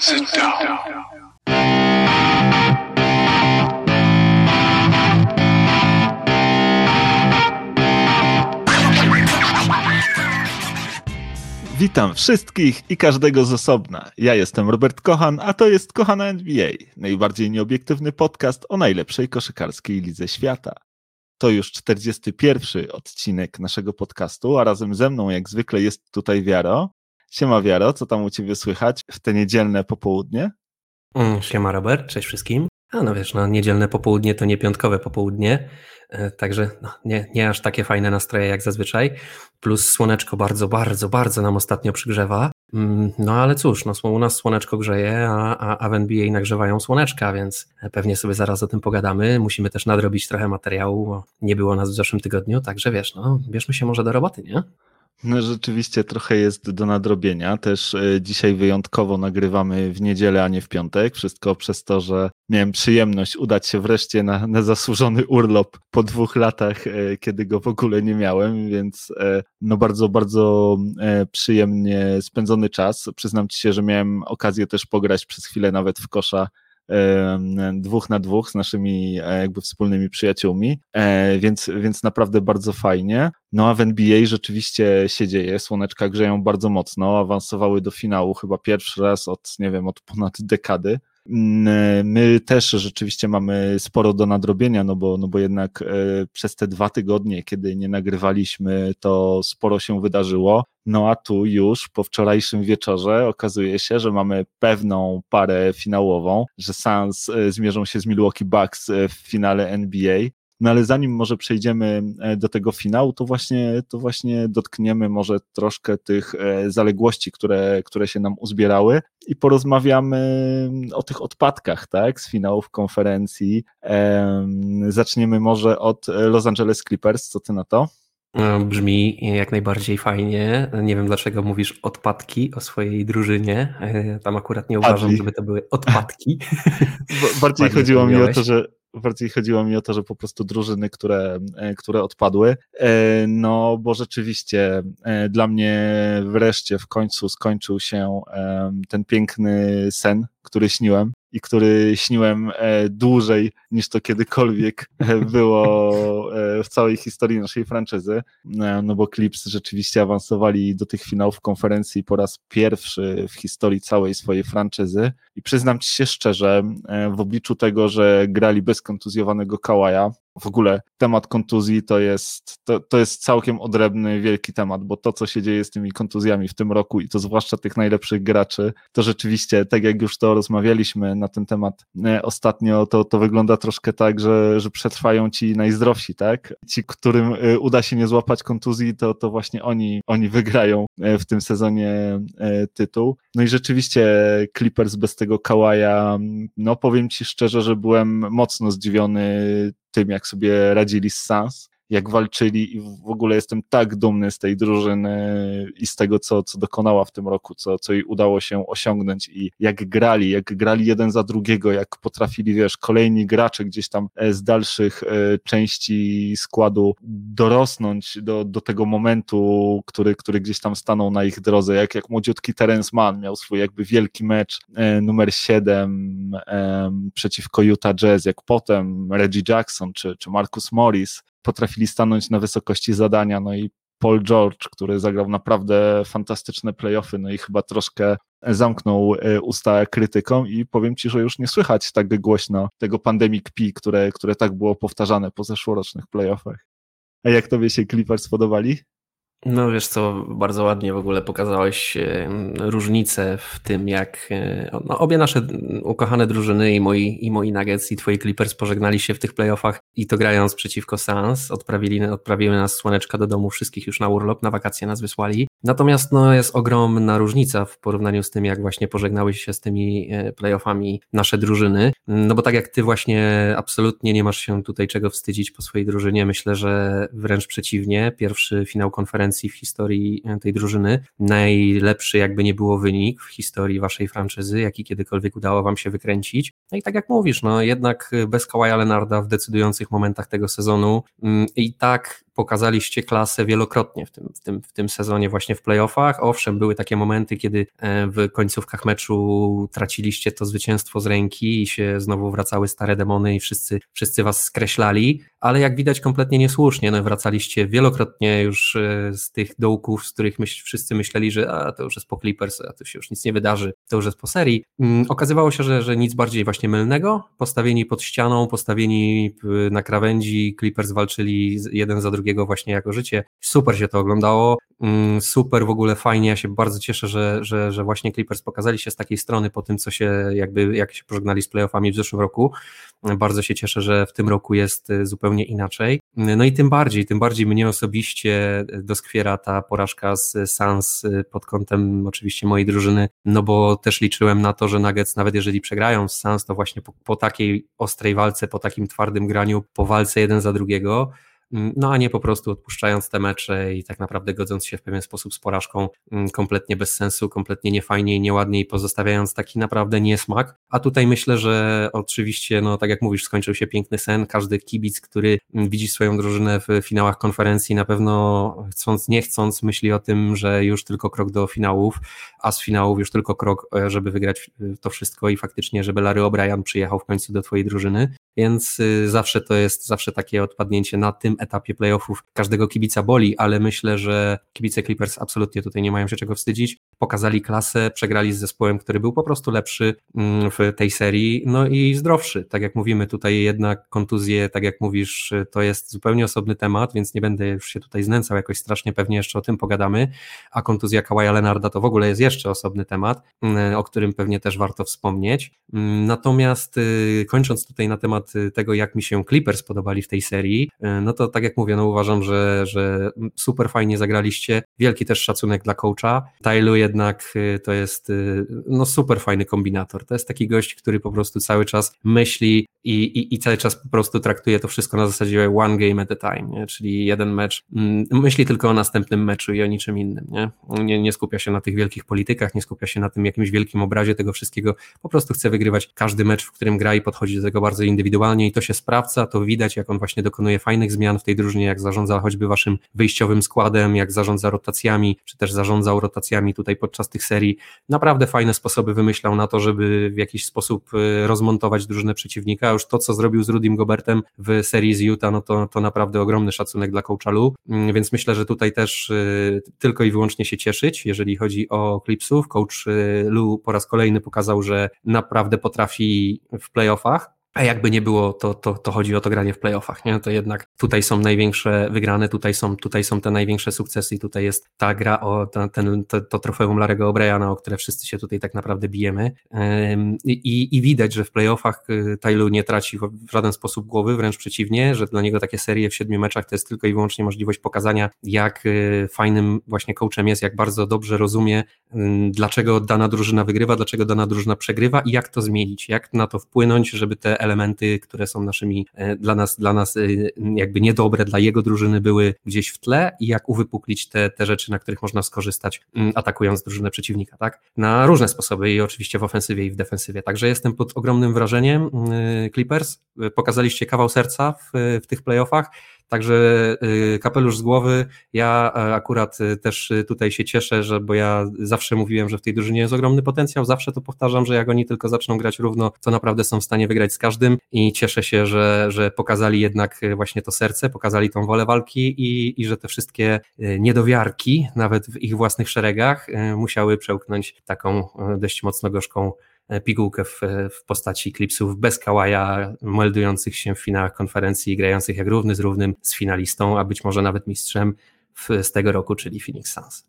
Sit down. Witam wszystkich i każdego z osobna. Ja jestem Robert Kochan, a to jest Kochana NBA, najbardziej nieobiektywny podcast o najlepszej koszykarskiej lidze świata. To już 41 odcinek naszego podcastu, a razem ze mną jak zwykle jest tutaj Wiaro. Siema Wiaro, co tam u Ciebie słychać w te niedzielne popołudnie? Mm, Siema Robert, cześć wszystkim. A no wiesz, no niedzielne popołudnie to nie piątkowe popołudnie, e, także no, nie, nie aż takie fajne nastroje jak zazwyczaj. Plus słoneczko bardzo, bardzo, bardzo nam ostatnio przygrzewa. Mm, No ale cóż, no, u nas słoneczko grzeje, a, a, a w NBA nagrzewają słoneczka, więc pewnie sobie zaraz o tym pogadamy. Musimy też nadrobić trochę materiału, bo nie było nas w zeszłym tygodniu, także wiesz, no bierzmy się może do roboty, nie? No rzeczywiście trochę jest do nadrobienia. Też e, dzisiaj wyjątkowo nagrywamy w niedzielę, a nie w piątek. Wszystko przez to, że miałem przyjemność udać się wreszcie na, na zasłużony urlop po dwóch latach, e, kiedy go w ogóle nie miałem, więc e, no bardzo, bardzo przyjemnie spędzony czas. Przyznam ci się, że miałem okazję też pograć przez chwilę nawet w kosza dwóch na dwóch z naszymi e, jakby wspólnymi przyjaciółmi, e, więc, więc naprawdę bardzo fajnie. No a w NBA rzeczywiście się dzieje, słoneczka grzeją bardzo mocno, awansowały do finału chyba pierwszy raz od, nie wiem, od ponad dekady. Mm, My też rzeczywiście mamy sporo do nadrobienia, no bo, no bo jednak e, przez te dwa tygodnie, kiedy nie nagrywaliśmy, to sporo się wydarzyło. No a tu już po wczorajszym wieczorze okazuje się, że mamy pewną parę finałową, że Suns e, zmierzą się z Milwaukee Bucks e, w finale NBA. No ale zanim może przejdziemy e, do tego finału, to właśnie, to właśnie dotkniemy może troszkę tych e, zaległości, które, które się nam uzbierały i porozmawiamy o tych odpadkach, tak, z finałów konferencji. Em, Zaczniemy może od Los Angeles Clippers, co ty na to? No, Brzmi jak najbardziej fajnie. Nie wiem dlaczego mówisz odpadki o swojej drużynie. E, Tam akurat nie uważam, Padli. żeby to były odpadki. Ba- Bardziej chodziło mi o to, że bardziej chodziło mi o to, że po prostu drużyny, które, e, które odpadły. E, No, bo rzeczywiście e, dla mnie wreszcie w końcu skończył się ten piękny sen, który śniłem i który śniłem e, dłużej niż to kiedykolwiek e, było e, w całej historii naszej franczyzy. No bo Clips rzeczywiście awansowali do tych finałów konferencji po raz pierwszy w historii całej swojej franczyzy. I przyznam ci się szczerze, w obliczu tego, że grali bez kontuzjowanego Kałaja, w ogóle temat kontuzji to jest, to, to jest całkiem odrębny, wielki temat, bo to, co się dzieje z tymi kontuzjami w tym roku i to zwłaszcza tych najlepszych graczy, to rzeczywiście, tak jak już to rozmawialiśmy na ten temat e, ostatnio, to, to wygląda troszkę tak, że, że przetrwają ci najzdrowsi, tak? Ci, którym e, uda się nie złapać kontuzji, to, to właśnie oni, oni wygrają e, w tym sezonie tytuł. No i rzeczywiście Clippers bez tego Kałaja, no powiem ci szczerze, że byłem mocno zdziwiony tym, jak sobie radzili z Suns, jak walczyli i w ogóle jestem tak dumny z tej drużyny i z tego, co, co dokonała w tym roku, co, co jej udało się osiągnąć i jak grali, jak grali jeden za drugiego, jak potrafili, wiesz, kolejni gracze gdzieś tam e, z dalszych e, części składu dorosnąć do, do tego momentu, który, który gdzieś tam stanął na ich drodze, jak, jak młodziutki Terence Mann miał swój jakby wielki mecz e, numer 7 em, przeciwko Utah Jazz, jak potem Reggie Jackson czy, czy Marcus Morris potrafili stanąć na wysokości zadania, no i Paul George, który zagrał naprawdę fantastyczne playoffy, no i chyba troszkę zamknął e, usta krytykom i powiem Ci, że już nie słychać tak głośno tego Pandemic P, które, które tak było powtarzane po zeszłorocznych playoffach. A jak Tobie się Clippers podobali? No wiesz co, bardzo ładnie w ogóle pokazałeś e, różnicę w tym, jak e, no, obie nasze ukochane drużyny i moi, i moi Nuggets i twoi Clippers pożegnali się w tych playoffach i to grając przeciwko Suns, odprawili, odprawiły nas słoneczka do domu, wszystkich już na urlop, na wakacje nas wysłali. Natomiast no, jest ogromna różnica w porównaniu z tym, jak właśnie pożegnały się z tymi e, playoffami nasze drużyny. No bo tak jak ty właśnie absolutnie nie masz się tutaj czego wstydzić po swojej drużynie, myślę, że wręcz przeciwnie, pierwszy finał konferencji w historii e, tej drużyny, najlepszy jakby nie było wynik w historii waszej franczyzy, jaki kiedykolwiek udało wam się wykręcić. No i tak jak mówisz, no jednak bez Kawaja Leonarda w decydujących momentach tego sezonu mm, i tak pokazaliście klasę wielokrotnie w tym, w, tym, w tym sezonie właśnie w playoffach. Owszem, były takie momenty, kiedy e, w końcówkach meczu traciliście to zwycięstwo z ręki i się znowu wracały stare demony i wszyscy, wszyscy was skreślali, ale jak widać kompletnie niesłusznie, no wracaliście wielokrotnie już e, z tych dołków, z których myśl, wszyscy myśleli, że a, to już jest po Clippers, a to się już nic nie wydarzy, to już jest po serii. Mm, okazywało się, że, że nic bardziej właśnie mylnego, postawieni pod ścianą, postawieni na krawędzi, Clippers walczyli jeden za drugiego właśnie jako życie. Super się to oglądało, mm, super w ogóle fajnie, ja się bardzo cieszę, że, że, że właśnie Clippers pokazali się z takiej strony po tym, co się jakby, jak się pożegnali z playoffami w zeszłym roku. Bardzo się cieszę, że w tym roku jest y, zupełnie inaczej. No i tym bardziej, tym bardziej mnie osobiście doskwiera ta porażka z Sans y, pod kątem oczywiście mojej drużyny, no bo też liczyłem na to, że Nuggets nawet jeżeli przegrają z Sans, to właśnie po, po takiej ostrej walce, po takim twardym graniu, po walce jeden za drugiego, no a nie po prostu odpuszczając te mecze i tak naprawdę godząc się w pewien sposób z porażką mm, kompletnie bez sensu, kompletnie niefajnie i nieładnie i pozostawiając taki naprawdę niesmak. A tutaj myślę, że oczywiście, no tak jak mówisz, skończył się piękny sen. Każdy kibic, który mm, widzi swoją drużynę w finałach konferencji, na pewno chcąc, nie chcąc, myśli o tym, że już tylko krok do finałów, a z finałów już tylko krok, e, żeby wygrać e, to wszystko i faktycznie, żeby Larry O'Brien przyjechał w końcu do twojej drużyny więc y, zawsze to jest, zawsze takie odpadnięcie na tym etapie playoffów każdego kibica boli, ale myślę, że kibice Clippers absolutnie tutaj nie mają się czego wstydzić. Pokazali klasę, przegrali z zespołem, który był po prostu lepszy mm, w tej serii, no i zdrowszy. Tak jak mówimy, tutaj jednak kontuzje, tak jak mówisz, to jest zupełnie osobny temat, więc nie będę już się tutaj znęcał jakoś strasznie, pewnie jeszcze o tym pogadamy, a kontuzja Kawaja Lenarda to w ogóle jest jeszcze osobny temat, mm, o którym pewnie też warto wspomnieć. Mm, natomiast y, kończąc tutaj na temat Y, tego, jak mi się Clippers podobali w tej serii, y, no to tak jak mówię, no uważam, że, że super fajnie zagraliście. Wielki też szacunek dla coacha. Tylu jednak y, to jest no super fajny kombinator. To jest taki gość, który po prostu cały czas myśli i, i, i cały czas po prostu traktuje to wszystko na zasadzie one game at a time, nie? czyli jeden mecz, mm, myśli tylko o następnym meczu i o niczym innym. Nie? Nie, nie skupia się na tych wielkich politykach, nie skupia się na tym jakimś wielkim obrazie tego wszystkiego, po prostu chce wygrywać każdy mecz, w którym gra i podchodzi do tego bardzo indywidualnie i to się sprawdza, to widać, jak on właśnie dokonuje fajnych zmian w tej drużynie, jak zarządza choćby waszym wyjściowym składem, jak zarządza rotacjami, czy też zarządzał rotacjami tutaj podczas tych serii. Naprawdę fajne sposoby wymyślał na to, żeby w jakiś sposób y, rozmontować drużynę przeciwnika. Już to, co zrobił z Rudym Gobertem w serii z Utah, no to, to naprawdę ogromny szacunek dla coacha Lu, mm, więc myślę, że tutaj też y, tylko i wyłącznie się cieszyć, jeżeli chodzi o Clipsów. Coach y, Lu po raz kolejny pokazał, że naprawdę potrafi w playoffach a jakby nie było, to, to, to chodzi o to granie w playoffach, nie? To jednak tutaj są największe wygrane, tutaj są, tutaj są te największe sukcesy i tutaj jest ta gra o ta, ten, to, to trofeum Larego O'Briana, o które wszyscy się tutaj tak naprawdę bijemy. I, I widać, że w playoffach y, Tylu nie traci w żaden sposób głowy, wręcz przeciwnie, że dla niego takie serie w siedmiu meczach to jest tylko i wyłącznie możliwość pokazania, jak y, fajnym właśnie coachem jest, jak bardzo dobrze rozumie, dlaczego dana drużyna wygrywa, dlaczego dana drużyna przegrywa i jak to zmienić, jak na to wpłynąć, żeby te elementy, które są naszymi e, dla nas, dla nas e, jakby niedobre dla jego drużyny były gdzieś w tle i jak uwypuklić te, te rzeczy, na których można skorzystać mm, atakując drużynę przeciwnika, tak? Na różne sposoby i oczywiście w ofensywie i w defensywie. Także jestem pod ogromnym wrażeniem mm, Clippers. Pokazaliście kawał serca w, w tych playoffach. Także y, kapelusz z głowy. Ja e, akurat y, też y, tutaj się cieszę, że bo ja zawsze mówiłem, że w tej drużynie jest ogromny potencjał, zawsze to powtarzam, że jak oni tylko zaczną grać równo, to naprawdę są w stanie wygrać z każdym i cieszę się, że, że pokazali jednak właśnie to serce, pokazali tą wolę walki i, i że te wszystkie niedowiarki, nawet w ich własnych szeregach, musiały przełknąć taką dość mocno gorzką pigułkę w, w postaci klipsów bez kałaja, meldujących się w finałach konferencji, grających jak równy z równym z finalistą, a być może nawet mistrzem w, z tego roku, czyli Phoenix Suns.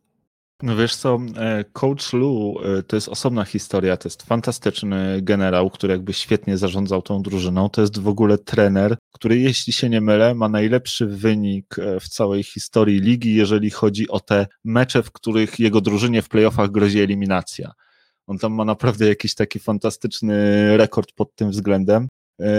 No wiesz co, e, Coach Lu e, to jest osobna historia, to jest fantastyczny generał, który jakby świetnie zarządzał tą drużyną, to jest w ogóle trener, który jeśli się nie mylę ma najlepszy wynik e, w całej historii ligi, jeżeli chodzi o te mecze, w których jego drużynie w playoffach grozi eliminacja. On tam ma naprawdę jakiś taki fantastyczny rekord pod tym względem. E,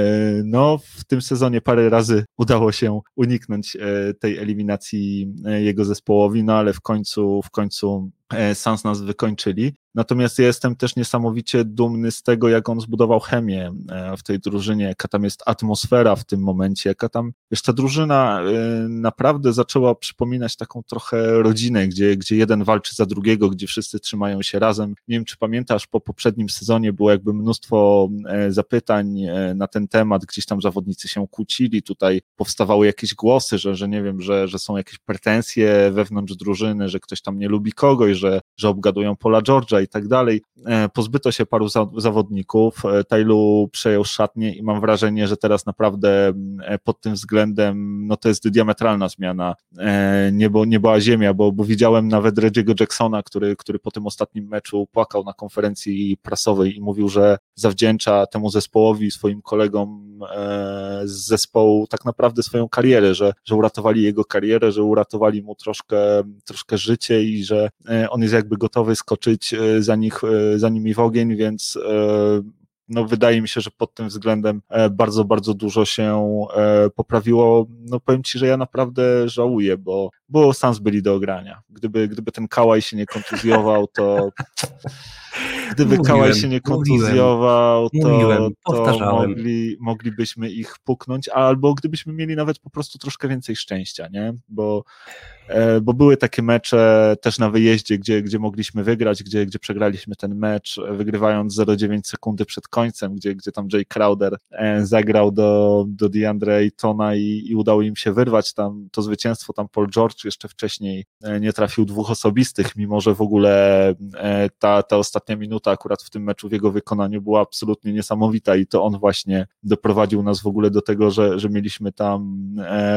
no, w tym sezonie parę razy udało się uniknąć e, tej eliminacji e, jego zespołowi, no ale w końcu, w końcu Sans nas wykończyli. Natomiast ja jestem też niesamowicie dumny z tego, jak on zbudował chemię e, w tej drużynie, jaka tam jest atmosfera w tym momencie, jaka tam, wiesz, ta drużyna e, naprawdę zaczęła przypominać taką trochę rodzinę, gdzie, gdzie jeden walczy za drugiego, gdzie wszyscy trzymają się razem. Nie wiem, czy pamiętasz, po poprzednim sezonie było jakby mnóstwo e, zapytań na ten temat, gdzieś tam zawodnicy się kłócili, tutaj powstawały jakieś głosy, że, że nie wiem, że, że są jakieś pretensje wewnątrz drużyny, że ktoś tam nie lubi kogoś, że, obgadują Pola George'a i tak dalej. E, pozbyto się paru zawodników, e, Tailu przejął szatnię i mam wrażenie, że teraz naprawdę e, pod tym względem, no to jest diametralna zmiana niebo, niebo a ziemia, bo, bo widziałem nawet Reggie'ego Jacksona, który, który po tym ostatnim meczu płakał na konferencji prasowej i mówił, że zawdzięcza temu zespołowi swoim kolegom z zespołu tak naprawdę swoją karierę, że, że uratowali jego karierę, że uratowali mu troszkę, troszkę życie i że on jest jakby gotowy skoczyć za, nich, e, za nimi w ogień, więc e, no wydaje mi się, że pod tym względem e, bardzo, bardzo dużo się poprawiło. No powiem Ci, że ja naprawdę żałuję, bo, bo Sans byli do ogrania. Gdyby, gdyby ten Kałaj się nie kontuzjował, to gdyby mówiłem, Kałaj się nie kontuzjował, to, to mogli, moglibyśmy ich puknąć, albo gdybyśmy mieli nawet po prostu troszkę więcej szczęścia, nie? Bo E, bo były takie mecze też na wyjeździe, gdzie, gdzie mogliśmy wygrać, gdzie, gdzie przegraliśmy ten mecz, e, wygrywając 0,9 sekundy przed końcem, gdzie, gdzie tam Jay Crowder e, zagrał do, do DeAndre Aytona i, i udało im się wyrwać tam to zwycięstwo, tam Paul George jeszcze wcześniej nie trafił dwóch osobistych, mimo że w ogóle ta, ta ostatnia minuta akurat w tym meczu w jego wykonaniu była absolutnie niesamowita i to on właśnie doprowadził nas w ogóle do tego, że, że mieliśmy tam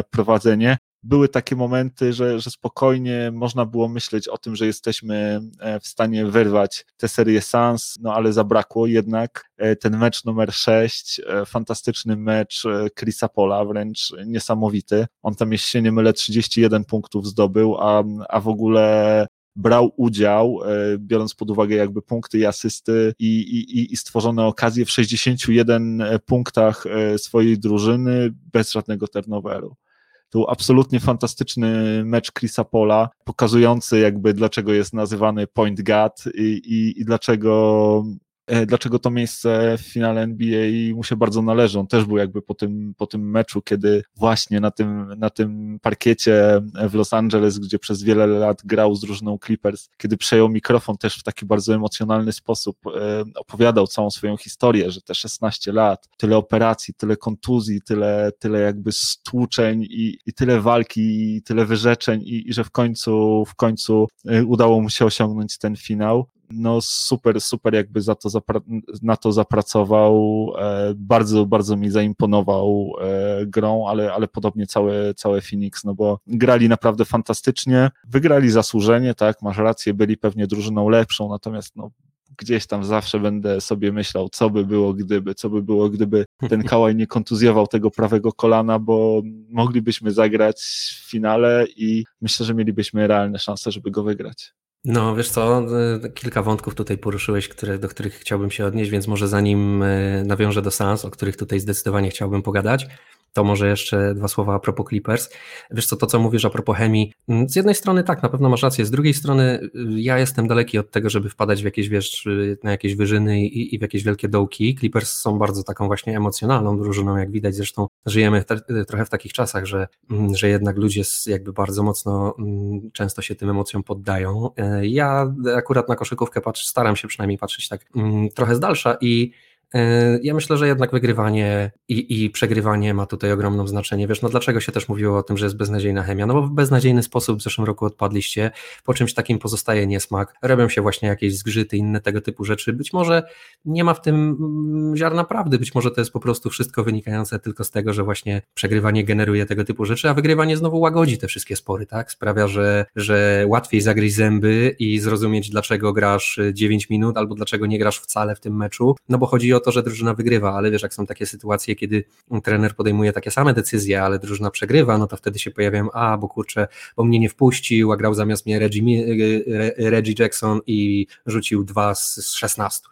prowadzenie były takie momenty, że, że spokojnie można było myśleć o tym, że jesteśmy e, w stanie wyrwać tę serię Sans, no ale zabrakło jednak e, ten mecz numer 6, e, fantastyczny mecz Chrisa Pola, wręcz niesamowity. On tam, jeśli się nie mylę, 31 punktów zdobył, a, a w ogóle brał udział, biorąc pod uwagę jakby punkty i asysty i, i, i stworzone okazje w 61 punktach swojej drużyny bez żadnego turnoveru. To był absolutnie fantastyczny mecz Chrisa Pola, pokazujący jakby dlaczego jest nazywany point guard i, i, i dlaczego E, dlaczego to miejsce w finale NBA mu się bardzo należy. On też był jakby po tym, po tym meczu, kiedy właśnie na tym, na tym parkiecie w Los Angeles, gdzie przez wiele lat grał z drużyną Clippers, kiedy przejął mikrofon też w taki bardzo emocjonalny sposób, e, opowiadał całą swoją historię, że te 16 lat, tyle operacji, tyle kontuzji, tyle, tyle jakby stłuczeń i, i tyle walki, i tyle wyrzeczeń i, i że w końcu, w końcu e, udało mu się osiągnąć ten finał no super, super jakby za to na to zapracował, e, bardzo, bardzo mi zaimponował e, grą, ale, ale podobnie całe, całe Phoenix, no bo grali naprawdę fantastycznie, wygrali zasłużenie, tak, masz rację, byli pewnie drużyną lepszą, natomiast no gdzieś tam zawsze będę sobie myślał, co by było gdyby, co by było gdyby ten Kałaj nie kontuzjował tego prawego kolana, bo moglibyśmy zagrać w finale i myślę, że mielibyśmy realne szanse, żeby go wygrać. No, wiesz co, y, kilka wątków tutaj poruszyłeś, które, do których chciałbym się odnieść, więc może zanim y, nawiążę do Sans, o których tutaj zdecydowanie chciałbym pogadać, to może jeszcze dwa słowa a propos Clippers. Wiesz co, to co mówisz a propos chemii, mm, z jednej strony tak, na pewno masz rację, z drugiej strony y, ja jestem daleki od tego, żeby wpadać w jakieś, wiesz, na jakieś wyżyny i, i w jakieś wielkie dołki. Clippers są bardzo taką właśnie emocjonalną drużyną, jak widać, zresztą żyjemy te, trochę w takich czasach, że, mm, że jednak ludzie jakby bardzo mocno mm, często się tym emocjom poddają. E, ja akurat na koszykówkę patrzę, staram się przynajmniej patrzeć tak trochę z dalsza i ja myślę, że jednak wygrywanie i, i, przegrywanie ma tutaj ogromne znaczenie. Wiesz, no dlaczego się też mówiło o tym, że jest beznadziejna chemia? No bo w beznadziejny sposób w zeszłym roku odpadliście, po czymś takim pozostaje niesmak, robią się właśnie jakieś zgrzyty, inne tego typu rzeczy. Być może nie ma w tym mm, ziarna prawdy, być może to jest po prostu wszystko wynikające tylko z tego, że właśnie przegrywanie generuje tego typu rzeczy, a wygrywanie znowu łagodzi te wszystkie spory, tak? Sprawia, że, że łatwiej zagryźć zęby i zrozumieć, dlaczego grasz 9 minut albo dlaczego nie grasz wcale w tym meczu, no bo chodzi o to, że drużyna wygrywa, ale wiesz, jak są takie sytuacje, kiedy trener podejmuje takie same decyzje, ale drużyna przegrywa, no to wtedy się pojawiają, a bo kurczę, bo mnie nie wpuścił, a grał zamiast mnie Reggie, Reggie Jackson i rzucił dwa z 16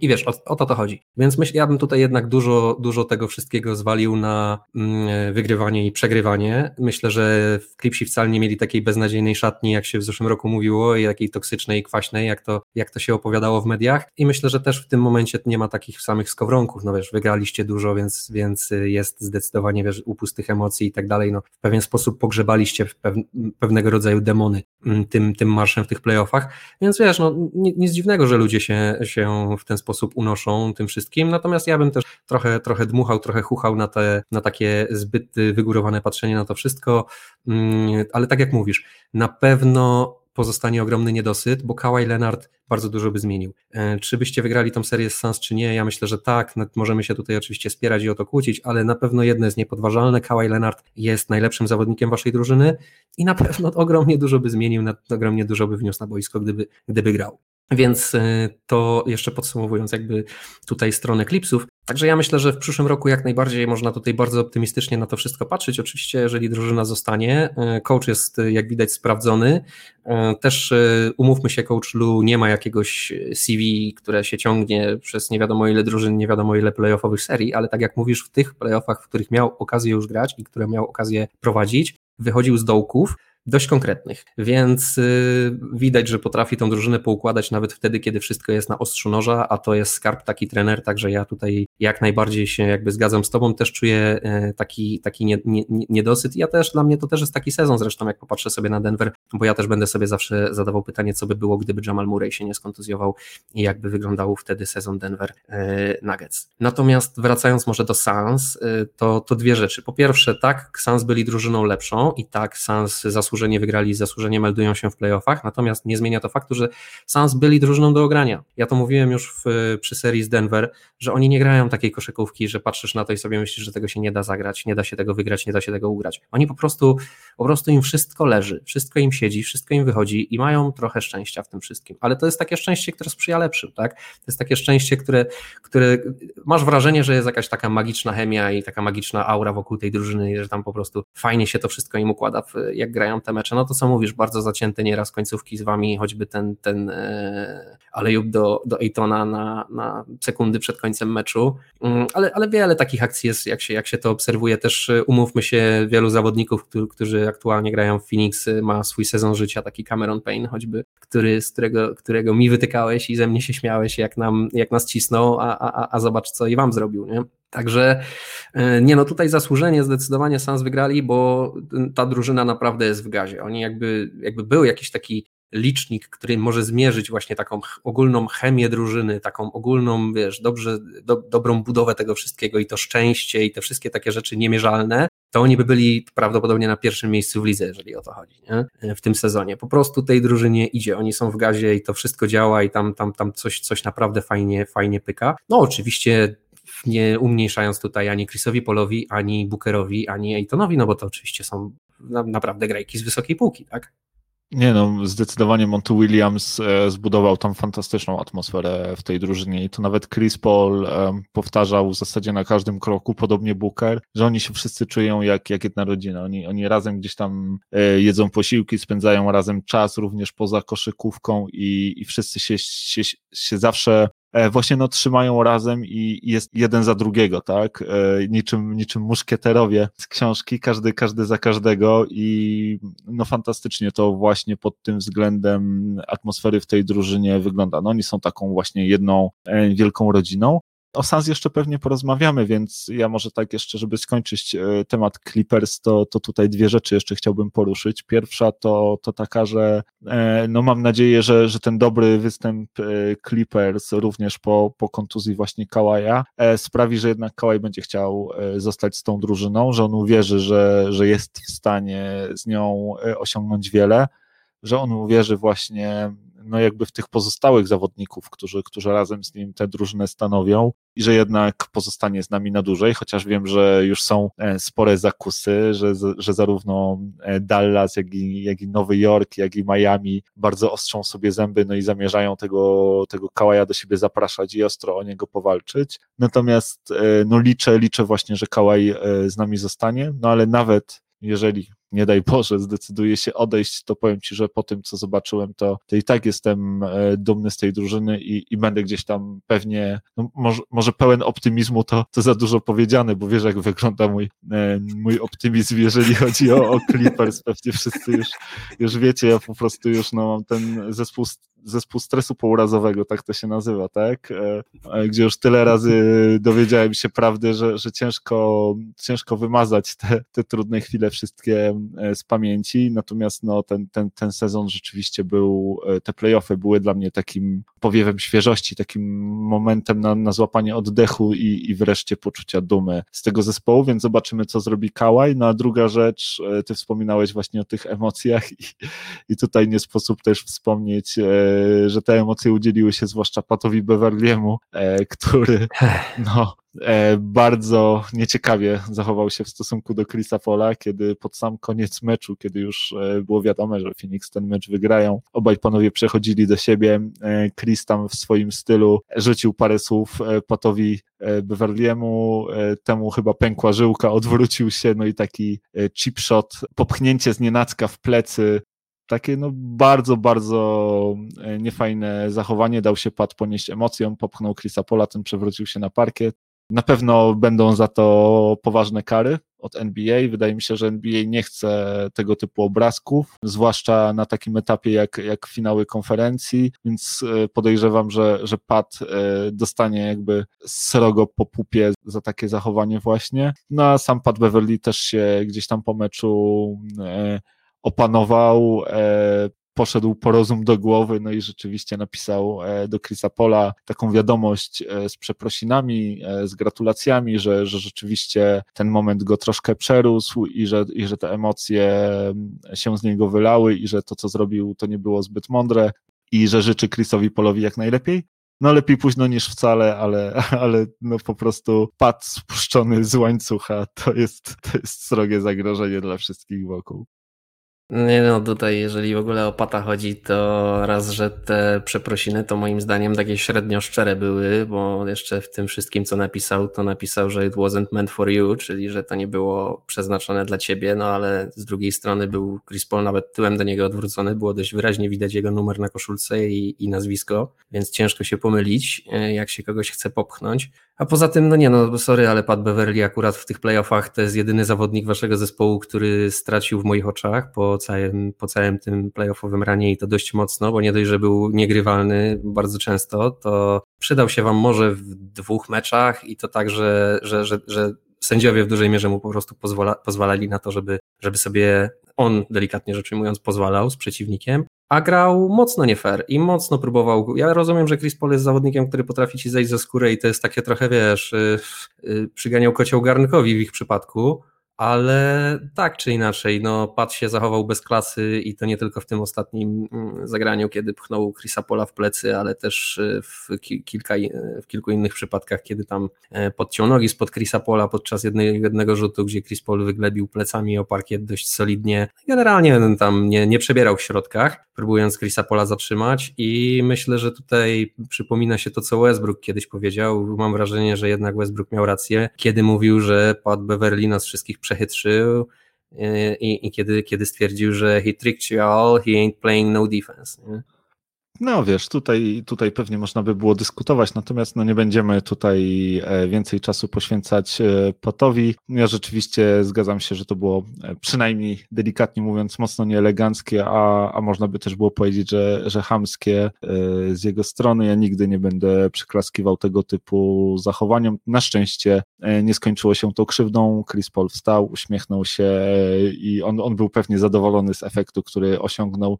I wiesz, o, o to to chodzi. Więc myślę, ja bym tutaj jednak dużo, dużo tego wszystkiego zwalił na mm, wygrywanie i przegrywanie. Myślę, że w Clipsi wcale nie mieli takiej beznadziejnej szatni, jak się w zeszłym roku mówiło, i takiej toksycznej i kwaśnej, jak to, jak to się opowiadało w mediach. I myślę, że też w tym momencie nie ma takich samych skowronków. No wiesz, wygraliście dużo, więc, więc jest zdecydowanie wiesz, upust tych emocji i tak dalej. No, w pewien sposób pogrzebaliście pewnego rodzaju demony mm, tym, tym marszem w tych playoffach. Więc wiesz, no, nic dziwnego, że ludzie się, się w ten sposób unoszą tym wszystkim. Natomiast ja bym też trochę, trochę dmuchał, trochę chuchał na, te, na takie zbyt wygórowane patrzenie na to wszystko. Mm, ale tak jak mówisz, na pewno pozostanie ogromny niedosyt, bo Kawhi Leonard bardzo dużo by zmienił. E, czy byście wygrali tą serię z Suns, czy nie? Ja myślę, że tak. Możemy się tutaj oczywiście spierać i o to kłócić, ale na pewno jedno jest niepodważalne. Kawhi Leonard jest najlepszym zawodnikiem waszej drużyny i na pewno ogromnie dużo by zmienił, ogromnie dużo by wniósł na boisko, gdyby, gdyby grał. Więc e, to jeszcze podsumowując jakby tutaj stronę klipsów. Także ja myślę, że w przyszłym roku jak najbardziej można tutaj bardzo optymistycznie na to wszystko patrzeć. Oczywiście, jeżeli drużyna zostanie, e, coach jest jak widać sprawdzony. Też umówmy się, coach Lu nie ma jakiegoś CV, które się ciągnie przez nie wiadomo ile drużyn, nie wiadomo ile playoffowych serii, ale tak jak mówisz, w tych playoffach, w których miał okazję już grać i które miał okazję prowadzić, wychodził z dołków dość konkretnych, więc y, widać, że potrafi tą drużynę poukładać nawet wtedy, kiedy wszystko jest na ostrzu noża, a to jest skarb taki trener, także ja tutaj jak najbardziej się jakby zgadzam z tobą, też czuję e, taki, taki nie, nie, niedosyt. Ja też, dla mnie to też jest taki sezon zresztą, jak popatrzę sobie na Denver, bo ja też będę sobie zawsze zadawał pytanie, co by było, gdyby Jamal Murray się nie skontuzjował i jakby wyglądał wtedy sezon Denver e, Nuggets. Natomiast wracając może do Suns, e, to, to dwie rzeczy. Po pierwsze, tak, Suns byli drużyną lepszą i tak, Suns zasłużenie wygrali, zasłużenie meldują się w playoffach, natomiast nie zmienia to faktu, że Suns byli drużyną do ogrania. Ja to mówiłem już w, przy serii z Denver, że oni nie grają takiej koszykówki, że patrzysz na to i sobie myślisz, że tego się nie da zagrać, nie da się tego wygrać, nie da się tego ugrać. Oni po prostu, po prostu im wszystko leży, wszystko im siedzi, wszystko im wychodzi i mają trochę szczęścia w tym wszystkim. Ale to jest takie szczęście, które sprzyja lepszym, tak? To jest takie szczęście, które, które masz wrażenie, że jest jakaś taka magiczna chemia i taka magiczna aura wokół tej drużyny, że tam po prostu fajnie się to wszystko im układa, jak grają te mecze. No to co mówisz, bardzo zacięte nieraz końcówki z wami, choćby ten, ten e, alejub do, do Ejtona na, na sekundy przed końcem meczu. Mm, ale, ale wiele takich akcji jest, jak się, jak się to obserwuje. Też y, umówmy się, wielu zawodników, którzy aktualnie grają w Phoenix, y, ma swój sezon życia, taki Cameron Payne choćby, który, z którego, którego mi wytykałeś i ze mnie się śmiałeś, jak, nam, jak nas cisnął, a, a, a zobacz, co i wam zrobił. Nie? Także y, nie no, tutaj zasłużenie zdecydowanie Sans wygrali, bo ta drużyna naprawdę jest w gazie. Oni jakby, jakby był jakiś taki licznik, który może zmierzyć właśnie taką ogólną chemię drużyny, taką ogólną, wiesz, dobrze, do, dobrą budowę tego wszystkiego i to szczęście i te wszystkie takie rzeczy niemierzalne, to oni by byli prawdopodobnie na pierwszym miejscu w lidze, jeżeli o to chodzi, nie? w tym sezonie. Po prostu tej drużynie idzie, oni są w gazie i to wszystko działa i tam, tam, tam coś, coś naprawdę fajnie, fajnie pyka. No oczywiście nie umniejszając tutaj ani Chrisowi Polowi, ani Bookerowi, ani Aytonowi, no bo to oczywiście są naprawdę grajki z wysokiej półki, tak? Nie no, zdecydowanie Monty Williams e, zbudował tam fantastyczną atmosferę w tej drużynie i to nawet Chris Paul e, powtarzał w zasadzie na każdym kroku, podobnie Booker, że oni się wszyscy czują jak, jak jedna rodzina. Oni, oni razem gdzieś tam e, jedzą posiłki, spędzają razem czas również poza koszykówką i, i wszyscy się, się, się zawsze właśnie no, trzymają razem i jest jeden za drugiego, tak? E, niczym, niczym muszkieterowie z książki, każdy, każdy za każdego i no fantastycznie to właśnie pod tym względem atmosfery w tej drużynie wygląda. No oni są taką właśnie jedną e, wielką rodziną. O Sans jeszcze pewnie porozmawiamy, więc ja może tak jeszcze, żeby skończyć e, temat Clippers, to, to tutaj dwie rzeczy jeszcze chciałbym poruszyć. Pierwsza to, to taka, że e, no mam nadzieję, że, że ten dobry występ e, Clippers również po, po kontuzji właśnie Kałaja sprawi, że jednak Kałaj będzie chciał zostać z tą drużyną, że on uwierzy, że, że jest w stanie z nią osiągnąć wiele, że on uwierzy właśnie no jakby w tych pozostałych zawodników, którzy, którzy razem z nim tę drużynę stanowią i że jednak pozostanie z nami na dłużej, chociaż wiem, że już są e, spore zakusy, że, że zarówno e, Dallas, jak i, jak i Nowy Jork, jak i Miami bardzo ostrzą sobie zęby, no i zamierzają tego, tego Kałaja do siebie zapraszać i ostro o niego powalczyć. Natomiast e, no liczę, liczę właśnie, że Kałaj z nami zostanie, no ale nawet jeżeli nie daj Boże, zdecyduje się odejść, to powiem Ci, że po tym, co zobaczyłem, to, to i tak jestem e, dumny z tej drużyny i, i będę gdzieś tam pewnie, no może, może pełen optymizmu to, to za dużo powiedziane, bo wiesz, jak wygląda mój, e, mój optymizm, jeżeli chodzi o, o Clippers, pewnie wszyscy już, już wiecie, ja po prostu już no, mam ten zespół zespół stresu pourazowego, tak to się nazywa, tak? E, e, gdzie już tyle razy dowiedziałem się prawdy, że, że ciężko, ciężko wymazać te, te trudne chwile wszystkie e, z pamięci, natomiast no, ten, ten, ten sezon rzeczywiście był, te playoffy były dla mnie takim powiewem świeżości, takim momentem na, na złapanie oddechu i, i wreszcie poczucia dumy z tego zespołu, więc zobaczymy, co zrobi Kałaj. No a druga rzecz, ty wspominałeś właśnie o tych emocjach i, i tutaj nie sposób też wspomnieć że te emocje udzieliły się zwłaszcza Patowi Beverliemu, e, który no, e, bardzo nieciekawie zachował się w stosunku do Chrisa Pola, kiedy pod sam koniec meczu, kiedy już e, było wiadomo, że Phoenix ten mecz wygrają, obaj panowie przechodzili do siebie, Chris tam w swoim stylu rzucił parę słów Patowi Beverliemu, temu chyba pękła żyłka, odwrócił się, no i taki chip shot, popchnięcie z nienacka w plecy, takie no bardzo, bardzo e, niefajne zachowanie, dał się pad ponieść emocjom, popchnął Chrisa Pola, ten przewrócił się na parkiet. Na pewno będą za to poważne kary od NBA. Wydaje mi się, że NBA nie chce tego typu obrazków, zwłaszcza na takim etapie jak, jak finały konferencji, więc e, podejrzewam, że, że Pat e, dostanie jakby srogo po pupie za takie zachowanie właśnie. No a sam Pat Beverly też się gdzieś tam po meczu opanował, e, poszedł po rozum do głowy, no i rzeczywiście napisał e, do Chrisa Pola taką wiadomość e, z przeprosinami, z gratulacjami, że, że rzeczywiście ten moment go troszkę przerósł i że, i że te emocje się z niego wylały i że to, co zrobił, to nie było zbyt mądre i że życzy Chrisowi Polowi jak najlepiej. No lepiej późno niż wcale, ale, ale no po prostu pad spuszczony z łańcucha to jest, to jest srogie zagrożenie dla wszystkich wokół. Nie no, tutaj jeżeli w ogóle o pata chodzi, to raz, że te przeprosiny to moim zdaniem takie średnio szczere były, bo jeszcze w tym wszystkim, co napisał, to napisał, że it wasn't meant for you, czyli że to nie było przeznaczone dla ciebie, no ale z drugiej strony był Chris Paul nawet tyłem do niego odwrócony, było dość wyraźnie widać jego numer na koszulce i, i nazwisko, więc ciężko się pomylić, e, jak się kogoś chce popchnąć. A poza tym, no nie no, sorry, ale Pat Beverly akurat w tych playoffach to jest jedyny zawodnik waszego zespołu, który stracił w moich oczach po całym, po całym tym playoffowym ranie i to dość mocno, bo nie dość, że był niegrywalny bardzo często, to przydał się wam może w dwóch meczach i to tak, że, że, że, że sędziowie w dużej mierze mu po prostu pozwala, pozwalali na to, żeby, żeby sobie on, delikatnie rzecz ujmując, pozwalał z przeciwnikiem, a grał mocno nie fair i mocno próbował. Ja rozumiem, że Chris Paul jest zawodnikiem, który potrafi ci zejść ze skórę i to jest takie trochę, wiesz, yy, yy, przyganiał kocioł garnkowi w ich przypadku, ale tak czy inaczej, no Pat się zachował bez klasy i to nie tylko w tym ostatnim mm, zagraniu, kiedy pchnął Chrisa Pola w plecy, ale też y, w, kilka, w kilku innych przypadkach, kiedy tam e, podciął nogi spod Chrisa Pola podczas jednego, jednego rzutu, gdzie Chris Paul wyglebił plecami o parkiet dość solidnie. Generalnie tam nie, nie przebierał w środkach, próbując Chrisa Pola zatrzymać i myślę, że tutaj przypomina się to, co Westbrook kiedyś powiedział. Mam wrażenie, że jednak Westbrook miał rację, kiedy mówił, że Pat Beverly nas wszystkich przechytrzył e, i, i kiedy, kiedy stwierdził, że he tricked you all, he ain't playing no defense. Nie? No wiesz, tutaj, tutaj pewnie można by było dyskutować, natomiast no nie będziemy tutaj e, więcej czasu poświęcać e, Potowi. Ja rzeczywiście zgadzam się, że to było e, przynajmniej delikatnie mówiąc mocno nieeleganckie, a, a można by też było powiedzieć, że, że hamskie z jego strony. Ja nigdy nie będę przyklaskiwał tego typu zachowaniom. Na szczęście nie skończyło się to krzywdą. Chris Paul wstał, uśmiechnął się i on, on był pewnie zadowolony z efektu, który osiągnął,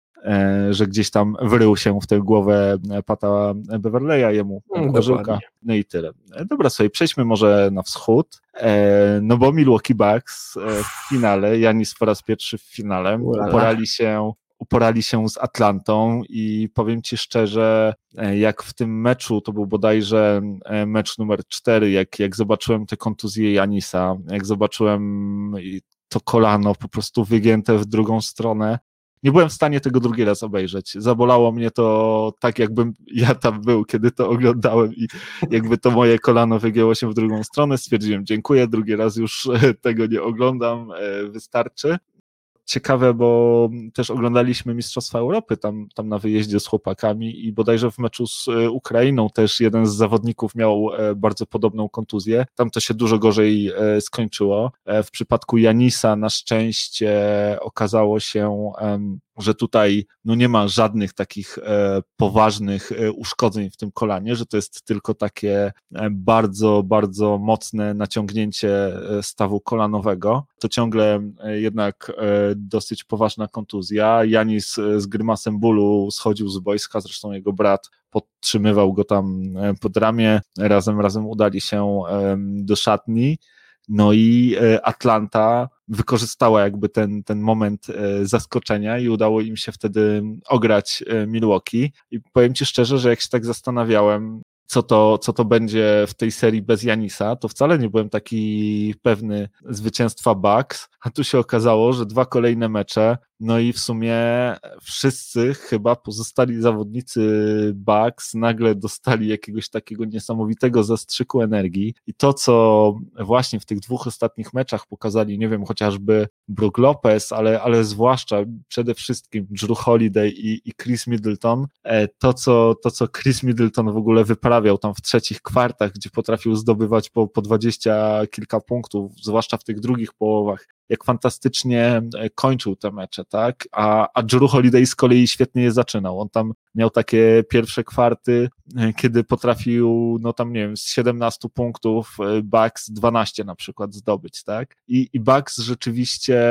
że gdzieś tam wrył się w tę głowę Pata Beverleya, jemu kożyłka. No i tyle. E, dobra, sobie przejdźmy może na wschód. E, no bo Milwaukee Bucks e, w finale, Janis po raz pierwszy w finale, uporali się uporali się z Atlantą i powiem Ci szczerze, jak w tym meczu, to był bodajże mecz numer 4, jak, jak zobaczyłem te kontuzje Janisa, jak zobaczyłem to kolano po prostu wygięte w drugą stronę, nie byłem w stanie tego drugi raz obejrzeć. Zabolało mnie to tak, jakbym ja tam był, kiedy to oglądałem i jakby to moje kolano wygięło się w drugą stronę. Stwierdziłem, dziękuję, drugi raz już tego nie oglądam, e, wystarczy. Ciekawe, bo też oglądaliśmy Mistrzostwa Europy tam, tam na wyjeździe z chłopakami i bodajże w meczu z e, Ukrainą też jeden z zawodników miał e, bardzo podobną kontuzję. Tam to się dużo gorzej skończyło. W przypadku Janisa na szczęście okazało się, że tutaj no nie ma żadnych takich e, poważnych e, uszkodzeń w tym kolanie, że to jest tylko takie e, bardzo, bardzo mocne naciągnięcie stawu kolanowego. To ciągle jednak dosyć poważna kontuzja. Janis z grymasem bólu schodził z boiska, zresztą jego brat podtrzymywał go tam pod ramię. Razem, razem udali się do szatni. No i Atlanta wykorzystała jakby ten, ten moment e, zaskoczenia i udało im się wtedy ograć e, Milwaukee. I powiem Ci szczerze, że jak się tak zastanawiałem, co to, co to będzie w tej serii bez Janisa, to wcale nie byłem taki pewny zwycięstwa Bucks, a tu się okazało, że dwa kolejne mecze no i w sumie wszyscy chyba pozostali zawodnicy Bucks nagle dostali jakiegoś takiego niesamowitego zastrzyku energii. I to, co właśnie w tych dwóch ostatnich meczach pokazali, nie wiem, chociażby Brook Lopez, ale, ale zwłaszcza przede wszystkim Drew Holiday i, i Chris Middleton, e, to co, to, co Chris Middleton w ogóle wyprawiał tam w trzecich kwartach, gdzie potrafił zdobywać po, po dwadzieścia kilka punktów, zwłaszcza w tych drugich połowach, jak fantastycznie e, kończył te mecze, tak? A, a Drew Holiday z kolei świetnie je zaczynał. On tam miał takie pierwsze kwarty, e, kiedy potrafił, no tam nie wiem, z 17 punktów e, Bucks 12 na przykład zdobyć, tak? I, i Bucks rzeczywiście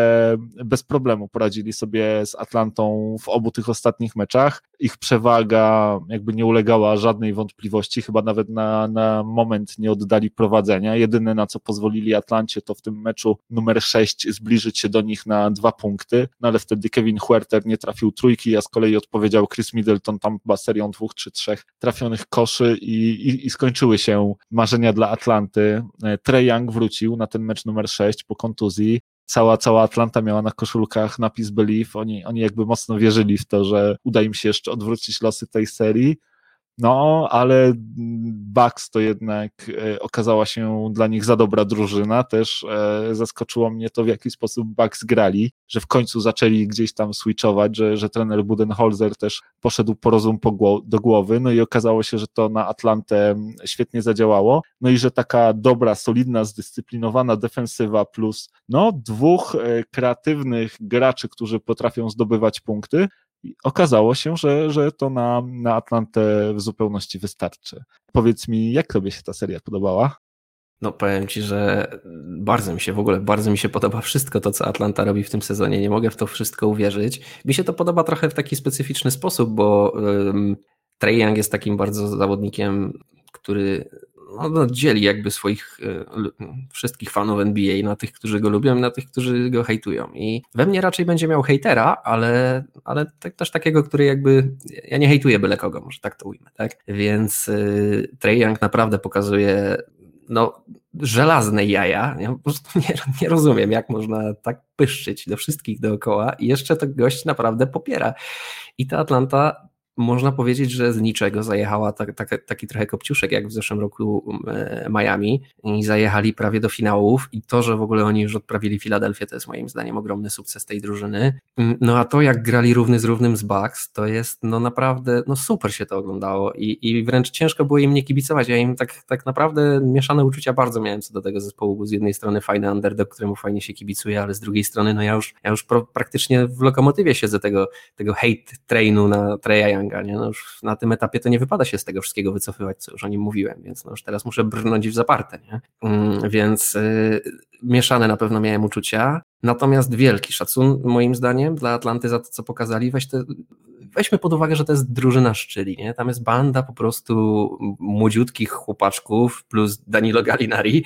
bez problemu poradzili sobie z Atlantą w obu tych ostatnich meczach. Ich przewaga jakby nie ulegała żadnej wątpliwości, chyba nawet na, na moment nie oddali prowadzenia. Jedyne na co pozwolili Atlancie to w tym meczu numer 6 zbliżyć się do nich na dwa punkty, no ale wtedy Kevin Huerter nie trafił trójki, a z kolei odpowiedział Chris Middleton tam chyba serią dwóch czy trzech trafionych koszy i, i, i skończyły się marzenia dla Atlanty. E, Trey Young wrócił na ten mecz numer 6 po kontuzji, cała, cała Atlanta miała na koszulkach napis Believe. Oni, oni jakby mocno wierzyli w to, że uda im się jeszcze odwrócić losy tej serii. No, ale Bucks to jednak e, okazała się dla nich za dobra drużyna. Też e, zaskoczyło mnie to, w jaki sposób Bucks grali, że w końcu zaczęli gdzieś tam switchować, że, że trener Budenholzer też poszedł po rozum do głowy. No i okazało się, że to na Atlantę świetnie zadziałało. No i że taka dobra, solidna, zdyscyplinowana defensywa plus no, dwóch e, kreatywnych graczy, którzy potrafią zdobywać punkty, okazało się, że, że to na, na Atlantę w zupełności wystarczy. Powiedz mi, jak tobie się ta seria podobała? No powiem Ci, że bardzo mi się w ogóle, bardzo mi się podoba wszystko to, co Atlanta robi w tym sezonie. Nie mogę w to wszystko uwierzyć. Mi się to podoba trochę w taki specyficzny sposób, bo um, Trey Young jest takim bardzo zawodnikiem, który no, no, dzieli jakby swoich e, wszystkich fanów NBA na tych, którzy go lubią i na tych, którzy go hejtują. I we mnie raczej będzie miał hejtera, ale, ale też takiego, który jakby, ja nie hejtuję byle kogo, może tak to ujmę, tak? Więc y, Young naprawdę pokazuje no, żelazne jaja. Ja po prostu nie, nie rozumiem, jak można tak pyszczyć do wszystkich dookoła i jeszcze to gość naprawdę popiera. I ta Atlanta można powiedzieć, że z niczego zajechała tak, tak, taki trochę kopciuszek, jak w zeszłym roku e, Miami i zajechali prawie do finałów i to, że w ogóle oni już odprawili Filadelfię, to jest moim zdaniem ogromny sukces tej drużyny. Mm, no a to, jak grali równy z równym z Bucks, to jest no naprawdę, no super się to oglądało i, i wręcz ciężko było im nie kibicować. Ja im tak, tak naprawdę mieszane uczucia bardzo miałem co do tego zespołu, bo z jednej strony fajny underdog, któremu fajnie się kibicuje, ale z drugiej strony no ja już, ja już praktycznie w lokomotywie siedzę tego, tego hate trainu na Treya Nie? No już na tym etapie to nie wypada się z tego wszystkiego wycofywać, co już o nim mówiłem, więc no już teraz muszę brnąć w zaparte, nie? Mm, więc y, mieszane na pewno miałem uczucia, natomiast wielki szacun moim zdaniem dla Atlanty za to, co pokazali. Weź te, weźmy pod uwagę, że to jest drużyna szczyli, nie? Tam jest banda po prostu młodziutkich chłopaczków plus Danilo Gallinari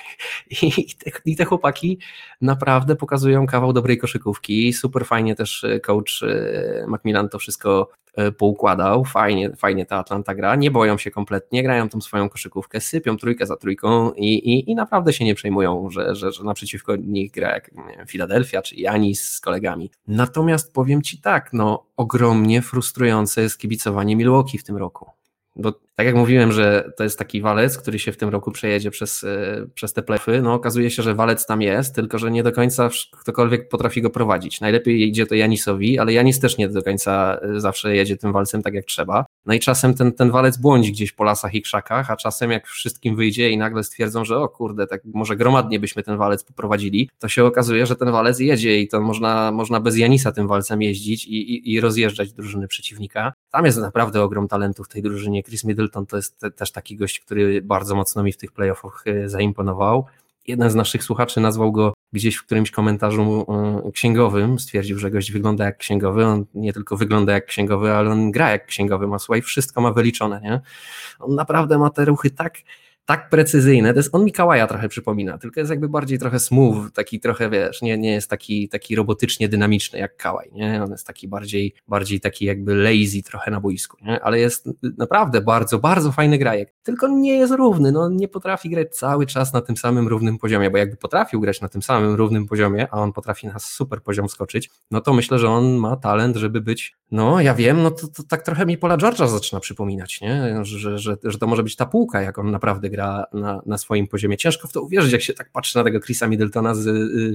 i te, i te chłopaki naprawdę pokazują kawał dobrej koszykówki. Super fajnie też coach y, Macmillan to wszystko y, poukładał. Fajnie, fajnie ta Atlanta gra. Nie boją się kompletnie, grają tą swoją koszykówkę, sypią trójkę za trójką i, i, i naprawdę się nie przejmują, że, że, że naprzeciwko nich gra jak Filadelfia czy Janis z kolegami. Natomiast powiem Ci tak, no ogromnie frustrujące jest kibicowanie Milwaukee w tym roku. Bo tak jak mówiłem, że to jest taki walec, który się w tym roku przejedzie przez, e, przez te plefy, no okazuje się, że walec tam jest, tylko że nie do końca ktokolwiek potrafi go prowadzić. Najlepiej idzie to Janisowi, ale Janis też nie do końca e, zawsze jedzie tym walcem tak jak trzeba. No i czasem ten, ten walec błądzi gdzieś po lasach i krzakach, a czasem jak wszystkim wyjdzie i nagle stwierdzą, że o kurde, tak może gromadnie byśmy ten walec poprowadzili, to się okazuje, że ten walec jedzie i to można, można bez Janisa tym walcem jeździć i, i, i rozjeżdżać drużyny przeciwnika. Tam jest naprawdę ogrom talentu w tej drużynie. Chris Middleton to jest też taki gość, który bardzo mocno mi w tych playoffach e, zaimponował. Jeden z naszych słuchaczy nazwał go gdzieś w którymś komentarzu e, księgowym, stwierdził, że gość wygląda jak księgowy, on nie tylko wygląda jak księgowy, ale on gra jak księgowy, ma słuchaj, wszystko ma wyliczone, nie? On naprawdę ma te ruchy tak tak precyzyjne. To jest, on Mikołaja trochę przypomina, tylko jest jakby bardziej trochę smooth, taki trochę, wiesz, nie, nie jest taki, taki robotycznie dynamiczny jak Kałaj, nie? On jest taki bardziej, bardziej taki jakby lazy trochę na boisku, nie? Ale jest naprawdę bardzo, bardzo fajny grajek. Tylko nie jest równy, no nie potrafi grać cały czas na tym samym równym poziomie, bo jakby potrafił grać na tym samym równym poziomie, a on potrafi na super poziom skoczyć, no to myślę, że on ma talent, żeby być, no ja wiem, no to, to tak trochę mi Pola George'a zaczyna przypominać, nie? Że, że, że to może być ta półka, jak on naprawdę gra na, na swoim poziomie. Ciężko w to uwierzyć, jak się tak patrzy na tego Chrisa Middletona z,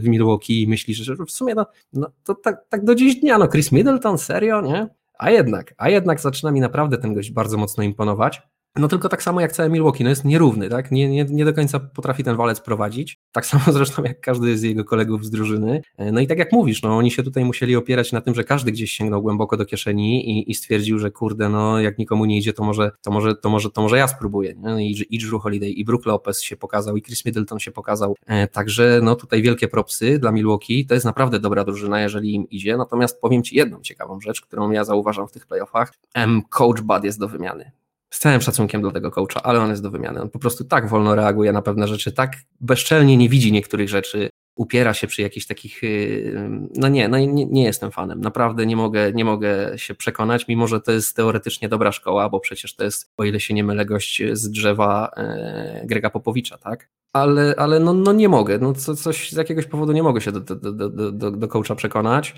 w Milwaukee i myślisz, że w sumie no, no to tak, tak do dziś dnia, no Chris Middleton, serio, nie? A jednak, a jednak zaczyna mi naprawdę ten gość bardzo mocno imponować. No tylko tak samo jak całe Milwaukee, no jest nierówny, tak? Nie, nie, nie do końca potrafi ten walec prowadzić. Tak samo zresztą jak każdy z jego kolegów z drużyny. E, no i tak jak mówisz, no oni się tutaj musieli opierać na tym, że każdy gdzieś sięgnął głęboko do kieszeni i, i stwierdził, że kurde, no jak nikomu nie idzie, to może, to może, to może, to może ja spróbuję. No I, I Drew Holiday, i Brook Lopez się pokazał, i Chris Middleton się pokazał. E, także no tutaj wielkie propsy dla Milwaukee. To jest naprawdę dobra drużyna, jeżeli im idzie. Natomiast powiem Ci jedną ciekawą rzecz, którą ja zauważam w tych playoffach. Coach Bud jest do wymiany z całym szacunkiem dla tego coacha, ale on jest do wymiany. On po prostu tak wolno reaguje na pewne rzeczy, tak bezczelnie nie widzi niektórych rzeczy, upiera się przy jakichś takich. Y, no nie, no nie, nie jestem fanem. Naprawdę nie mogę, nie mogę się przekonać, mimo że to jest teoretycznie dobra szkoła, bo przecież to jest, o ile się nie mylę, gość z drzewa e, Grega Popowicza, tak? Ale, ale no, no nie mogę. No co, coś z jakiegoś powodu nie mogę się do, do, do, do, do coacha przekonać.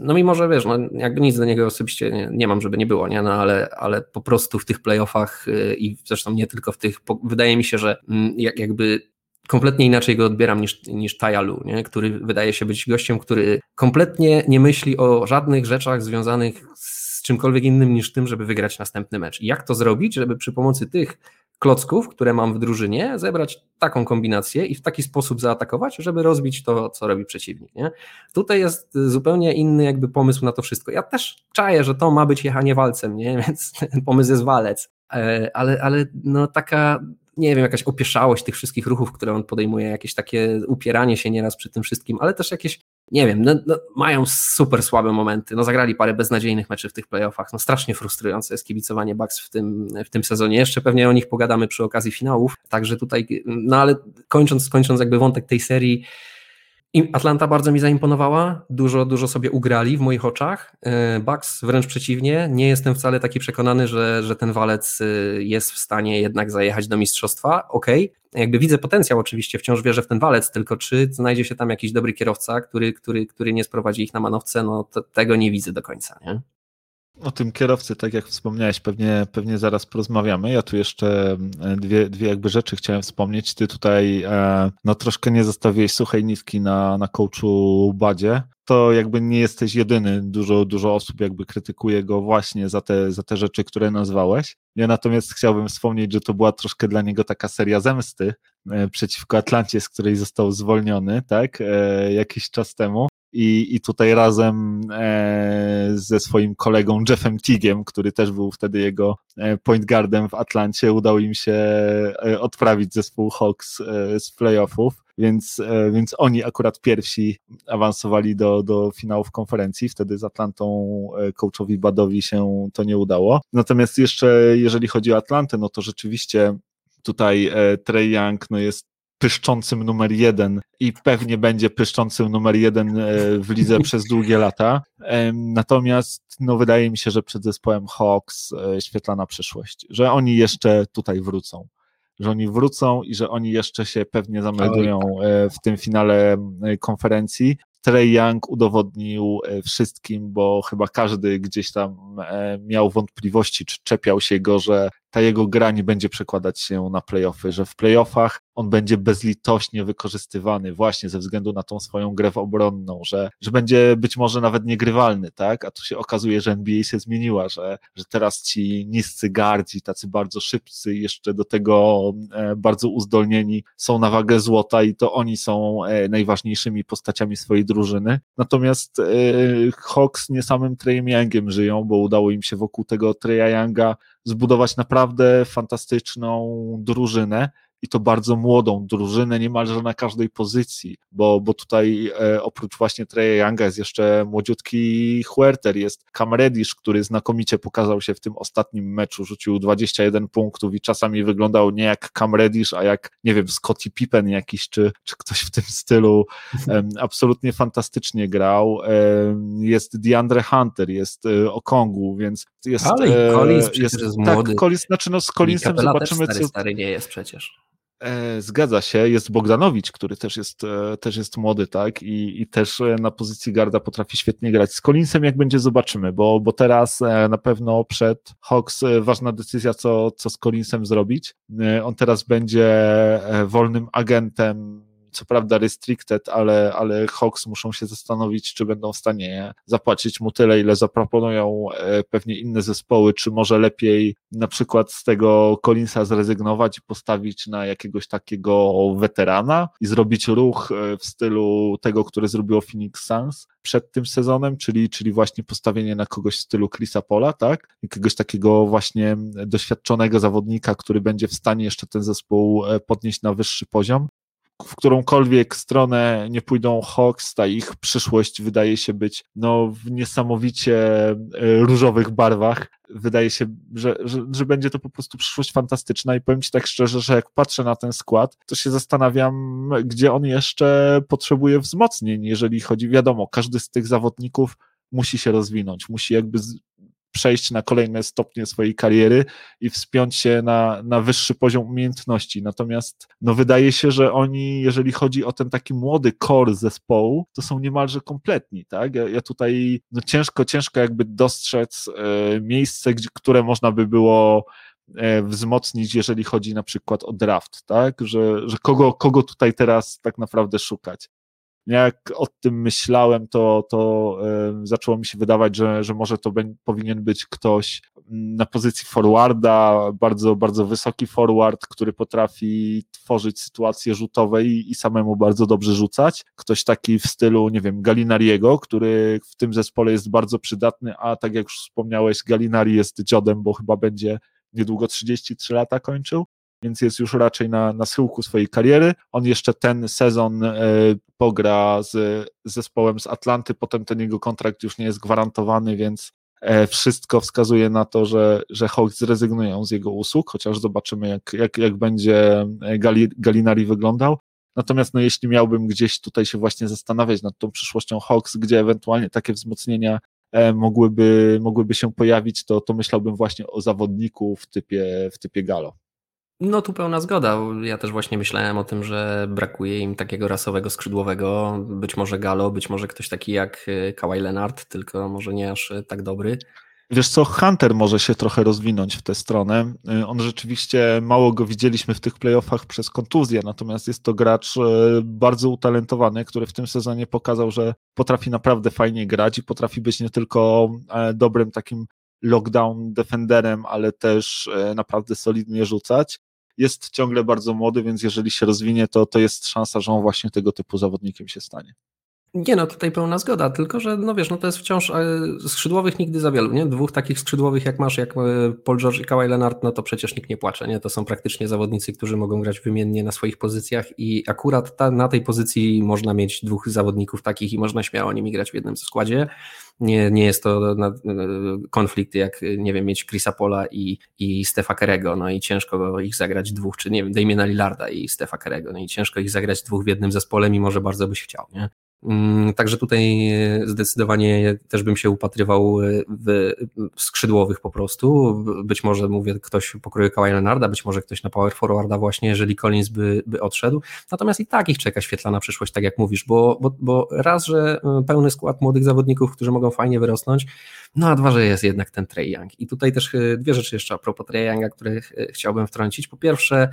No mimo, że wiesz, no jakby nic do niego osobiście nie, nie, mam, żeby nie było, nie? No ale, ale po prostu w tych playoffach y, i zresztą nie tylko w tych, wydaje mi się, że mm, jak, jakby kompletnie inaczej go odbieram niż, niż Tajalu, nie? który wydaje się być gościem, który kompletnie nie myśli o żadnych rzeczach związanych z czymkolwiek innym niż tym, żeby wygrać następny mecz. I jak to zrobić, żeby przy pomocy tych klocków, które mam w drużynie, zebrać taką kombinację i w taki sposób zaatakować, żeby rozbić to, co robi przeciwnik. Nie? Tutaj jest zupełnie inny jakby pomysł na to wszystko. Ja też czaję, że to ma być jechanie walcem, nie? więc pomysł jest walec, e, ale, ale no taka nie wiem, jakaś opieszałość tych wszystkich ruchów, które on podejmuje, jakieś takie upieranie się nieraz przy tym wszystkim, ale też jakieś nie wiem, no, no, mają super słabe momenty. No, zagrali parę beznadziejnych meczy w tych playoffach. No, strasznie frustrujące jest kibicowanie Bucks w tym, w tym sezonie. Jeszcze pewnie o nich pogadamy przy okazji finałów. Także tutaj, no ale kończąc, kończąc jakby wątek tej serii, Atlanta bardzo mi zaimponowała, dużo, dużo sobie ugrali w moich oczach. E, Bucks wręcz przeciwnie, nie jestem wcale taki przekonany, że, że ten walec e, jest w stanie jednak zajechać do mistrzostwa. Okej, okay. jakby widzę potencjał oczywiście, wciąż wierzę w ten walec, tylko czy znajdzie się tam jakiś dobry kierowca, który, który, który nie sprowadzi ich na manowce, no tego nie widzę do końca. Nie? O tym kierowcy, tak jak wspomniałeś, pewnie, pewnie zaraz porozmawiamy. Ja tu jeszcze e, dwie, dwie jakby rzeczy chciałem wspomnieć. Ty tutaj e, no troszkę nie zostawiłeś suchej niski na, na coachu Badzie. To jakby nie jesteś jedyny. Dużo, dużo osób jakby krytykuje go właśnie za te, za te rzeczy, które nazwałeś. Ja natomiast chciałbym wspomnieć, że to była troszkę dla niego taka seria zemsty e, przeciwko Atlancie, z której został zwolniony, tak, jakiś czas temu i, i tutaj razem e, ze swoim kolegą Jeffem Tigiem, który też był wtedy jego e, point guardem w Atlancie, udało im się e, odprawić zespół Hawks e, z playoffów, więc, więc oni akurat pierwsi awansowali do, do finałów konferencji, wtedy z Atlantą coachowi Badowi się to nie udało. Natomiast jeszcze jeżeli chodzi o Atlantę, no to rzeczywiście tutaj Trey Young no jest pyszczącym numer jeden i pewnie będzie pyszczącym numer jeden e, w lidze przez długie lata. Natomiast no, wydaje mi się, że przed zespołem Hawks e, świetlana przyszłość, że oni jeszcze tutaj wrócą. Że oni wrócą i że oni jeszcze się pewnie zameldują tak. e, w tym finale konferencji. Trey Young udowodnił wszystkim, bo chyba każdy gdzieś tam miał wątpliwości, czy czepiał się go, że ta jego gra nie będzie przekładać się na playoffy, że w playoffach on będzie bezlitośnie wykorzystywany właśnie ze względu na tą swoją grę obronną, że, że będzie być może nawet niegrywalny, tak? A tu się okazuje, że NBA się zmieniła, że, że teraz ci niscy gardzi, tacy bardzo szybcy, jeszcze do tego e, bardzo uzdolnieni są na wagę złota i to oni są e, najważniejszymi postaciami swojej drużyny. Natomiast e, Hawks nie samym Treyem Youngiem żyją, bo udało im się wokół tego Treya Younga zbudować naprawdę fantastyczną drużynę i to bardzo młodą drużynę niemalże na każdej pozycji, bo, bo tutaj e, oprócz właśnie Treya Younga jest jeszcze młodziutki Huerter, jest Cam Reddish, który znakomicie pokazał się w tym ostatnim meczu, rzucił 21 punktów i czasami wyglądał nie jak Cam Reddish, a jak, nie wiem, Scottie Pippen jakiś, czy, czy ktoś w tym stylu. E, absolutnie fantastycznie grał. E, jest DeAndre Hunter, jest e, Okongu, więc jest... Ale i Collins jest, jest młody. Tak, Collins, znaczy no z Collinsem zobaczymy, stary, co... Stary nie jest przecież. E, zgadza się, jest Bogdanowicz, który też jest, e, też jest młody, tak, I, i też e, na pozycji garda potrafi świetnie grać. Z Collinsem jak będzie zobaczymy, bo, bo teraz na pewno przed Hawks ważna decyzja, co, co z Collinsem zrobić. On teraz będzie wolnym agentem co prawda restricted, ale, ale Hawks muszą się zastanowić, czy będą w stanie zapłacić mu tyle, ile zaproponują e, pewnie inne zespoły, czy może lepiej na przykład z tego Collinsa zrezygnować i postawić na jakiegoś takiego weterana i zrobić ruch e, w stylu tego, który zrobiło Phoenix Suns przed tym sezonem, czyli, czyli właśnie postawienie na kogoś w stylu Chrisa Pola, tak? Jakiegoś takiego właśnie doświadczonego zawodnika, który będzie w stanie jeszcze ten zespół e, podnieść na wyższy poziom w którąkolwiek stronę nie pójdą Hawks, ta ich przyszłość wydaje się być no, w niesamowicie e, różowych barwach. Wydaje się, że, że, że będzie to po prostu przyszłość fantastyczna i powiem Ci tak szczerze, że jak patrzę na ten skład, to się zastanawiam, gdzie on jeszcze potrzebuje wzmocnień, jeżeli chodzi, wiadomo, każdy z tych zawodników musi się rozwinąć, musi jakby przejść na kolejne stopnie swojej kariery i wspiąć się na, na wyższy poziom umiejętności. Natomiast no, wydaje się, że oni, jeżeli chodzi o ten taki młody core zespołu, to są niemalże kompletni, tak? Ja, ja tutaj no, ciężko, ciężko jakby dostrzec e, miejsce, gdzie, które można by było e, wzmocnić, jeżeli chodzi na przykład o draft, tak? Że, że kogo, kogo tutaj teraz tak naprawdę szukać jak o tym myślałem, to, to y, zaczęło mi się wydawać, że, że może to be, powinien być ktoś na pozycji forwarda, bardzo, bardzo wysoki forward, który potrafi tworzyć sytuacje rzutowe i, i samemu bardzo dobrze rzucać. Ktoś taki w stylu, nie wiem, Galinariego, który w tym zespole jest bardzo przydatny, a tak jak już wspomniałeś, Galinari jest dziodem, bo chyba będzie niedługo 33 lata kończył więc jest już raczej na, na schyłku swojej kariery. On jeszcze ten sezon e, pogra z, zespołem z Atlanty, potem ten jego kontrakt już nie jest gwarantowany, więc e, wszystko wskazuje na to, że, że Hawks zrezygnują z jego usług, chociaż zobaczymy, jak, jak, jak będzie e, Gali, Galinari wyglądał. Natomiast no, jeśli miałbym gdzieś tutaj się właśnie zastanawiać nad tą przyszłością Hawks, gdzie ewentualnie takie wzmocnienia mogłyby, mogłyby się pojawić, to, to myślałbym właśnie o zawodniku w typie, w typie Galo. No tu pełna zgoda. Ja też właśnie myślałem o tym, że brakuje im takiego rasowego skrzydłowego. Być może Galo, być może ktoś taki jak y, Kawhi Leonard, tylko może nie aż y, tak dobry. Wiesz co, Hunter może się trochę rozwinąć w tę stronę. Y, on rzeczywiście, mało go widzieliśmy w tych playoffach przez kontuzję, natomiast jest to gracz bardzo utalentowany, który w tym sezonie pokazał, że potrafi naprawdę fajnie grać i potrafi być nie tylko e, dobrym takim lockdown defenderem, ale też e, naprawdę solidnie rzucać jest ciągle bardzo młody, więc jeżeli się rozwinie, to, to jest szansa, że on właśnie tego typu zawodnikiem się stanie. Nie no, tutaj pełna zgoda, tylko że no wiesz, no to jest wciąż e, skrzydłowych nigdy za wielu, nie? Dwóch takich skrzydłowych jak masz, jak e, Paul George i Kawhi Leonard, no to przecież nikt nie płacze, nie? To są praktycznie zawodnicy, którzy mogą grać wymiennie na swoich pozycjach i akurat ta, na tej pozycji można mieć dwóch zawodników takich i można śmiało nimi grać w jednym składzie. Nie, nie jest to na, konflikt jak, nie wiem, mieć Chrisa Pola i, i Stefa Kerego, no i ciężko ich zagrać dwóch, czy nie wiem, Damiena Lillarda i Stefa Kerego, no i ciężko ich zagrać dwóch w jednym zespole, mimo że bardzo byś chciał, nie? Mm, także tutaj zdecydowanie też bym się upatrywał w skrzydłowych po prostu. Być może, mówię, ktoś pokroju Kawhi Leonarda, być może ktoś na power forwarda właśnie, jeżeli Collins by, by odszedł. Natomiast i tak ich czeka świetlana przyszłość, tak jak mówisz, bo, bo, bo raz, że pełny skład młodych zawodników, którzy mogą fajnie wyrosnąć, no a dwa, że jest jednak ten Trey Young. I tutaj też dwie rzeczy jeszcze a propos Trey Younga, które chciałbym wtrącić. Po pierwsze,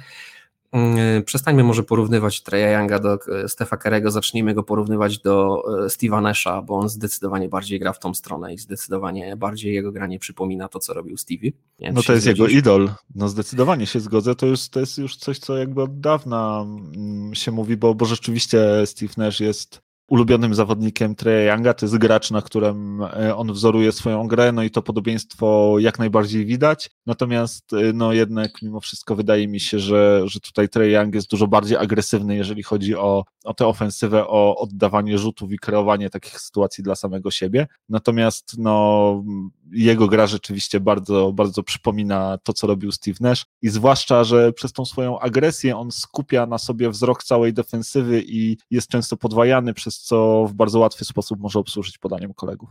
przestańmy może porównywać Treya Younga do e, Stefa Kerego, zacznijmy go porównywać do e, Steve'a Nasha, bo on zdecydowanie bardziej gra w tą stronę i zdecydowanie bardziej jego granie przypomina to, co robił Stevie. no to jest jego idol, no zdecydowanie się zgodzę, to już, to jest już coś, co jakby od dawna mm, się mówi, bo, bo rzeczywiście Steve Nash jest ulubionym zawodnikiem Treya Younga, to jest gracz, na którym e, on wzoruje swoją grę, no i to podobieństwo jak najbardziej widać, natomiast e, no jednak mimo wszystko wydaje mi się, że, że tutaj Trey Young jest dużo bardziej agresywny, jeżeli chodzi o, o tę ofensywę, o oddawanie rzutów i kreowanie takich sytuacji dla samego siebie, natomiast no jego gra rzeczywiście bardzo, bardzo przypomina to, co robił Steve Nash. I zwłaszcza, że przez tą swoją agresję on skupia na sobie wzrok całej defensywy i jest często podwajany, przez co w bardzo łatwy sposób może obsłużyć podaniem kolegów.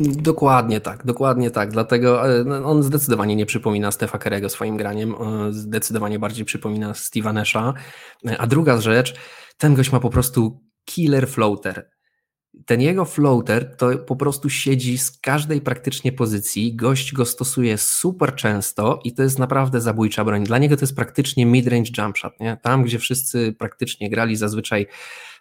Dokładnie tak, dokładnie tak. Dlatego e, no, on zdecydowanie nie przypomina Stefa Kerego swoim graniem, zdecydowanie bardziej przypomina Steve'a Nasha. E, a druga rzecz, ten gość ma po prostu killer floater ten jego floater to po prostu siedzi z każdej praktycznie pozycji, gość go stosuje super często i to jest naprawdę zabójcza broń. Dla niego to jest praktycznie mid-range jump shot, nie? tam gdzie wszyscy praktycznie grali zazwyczaj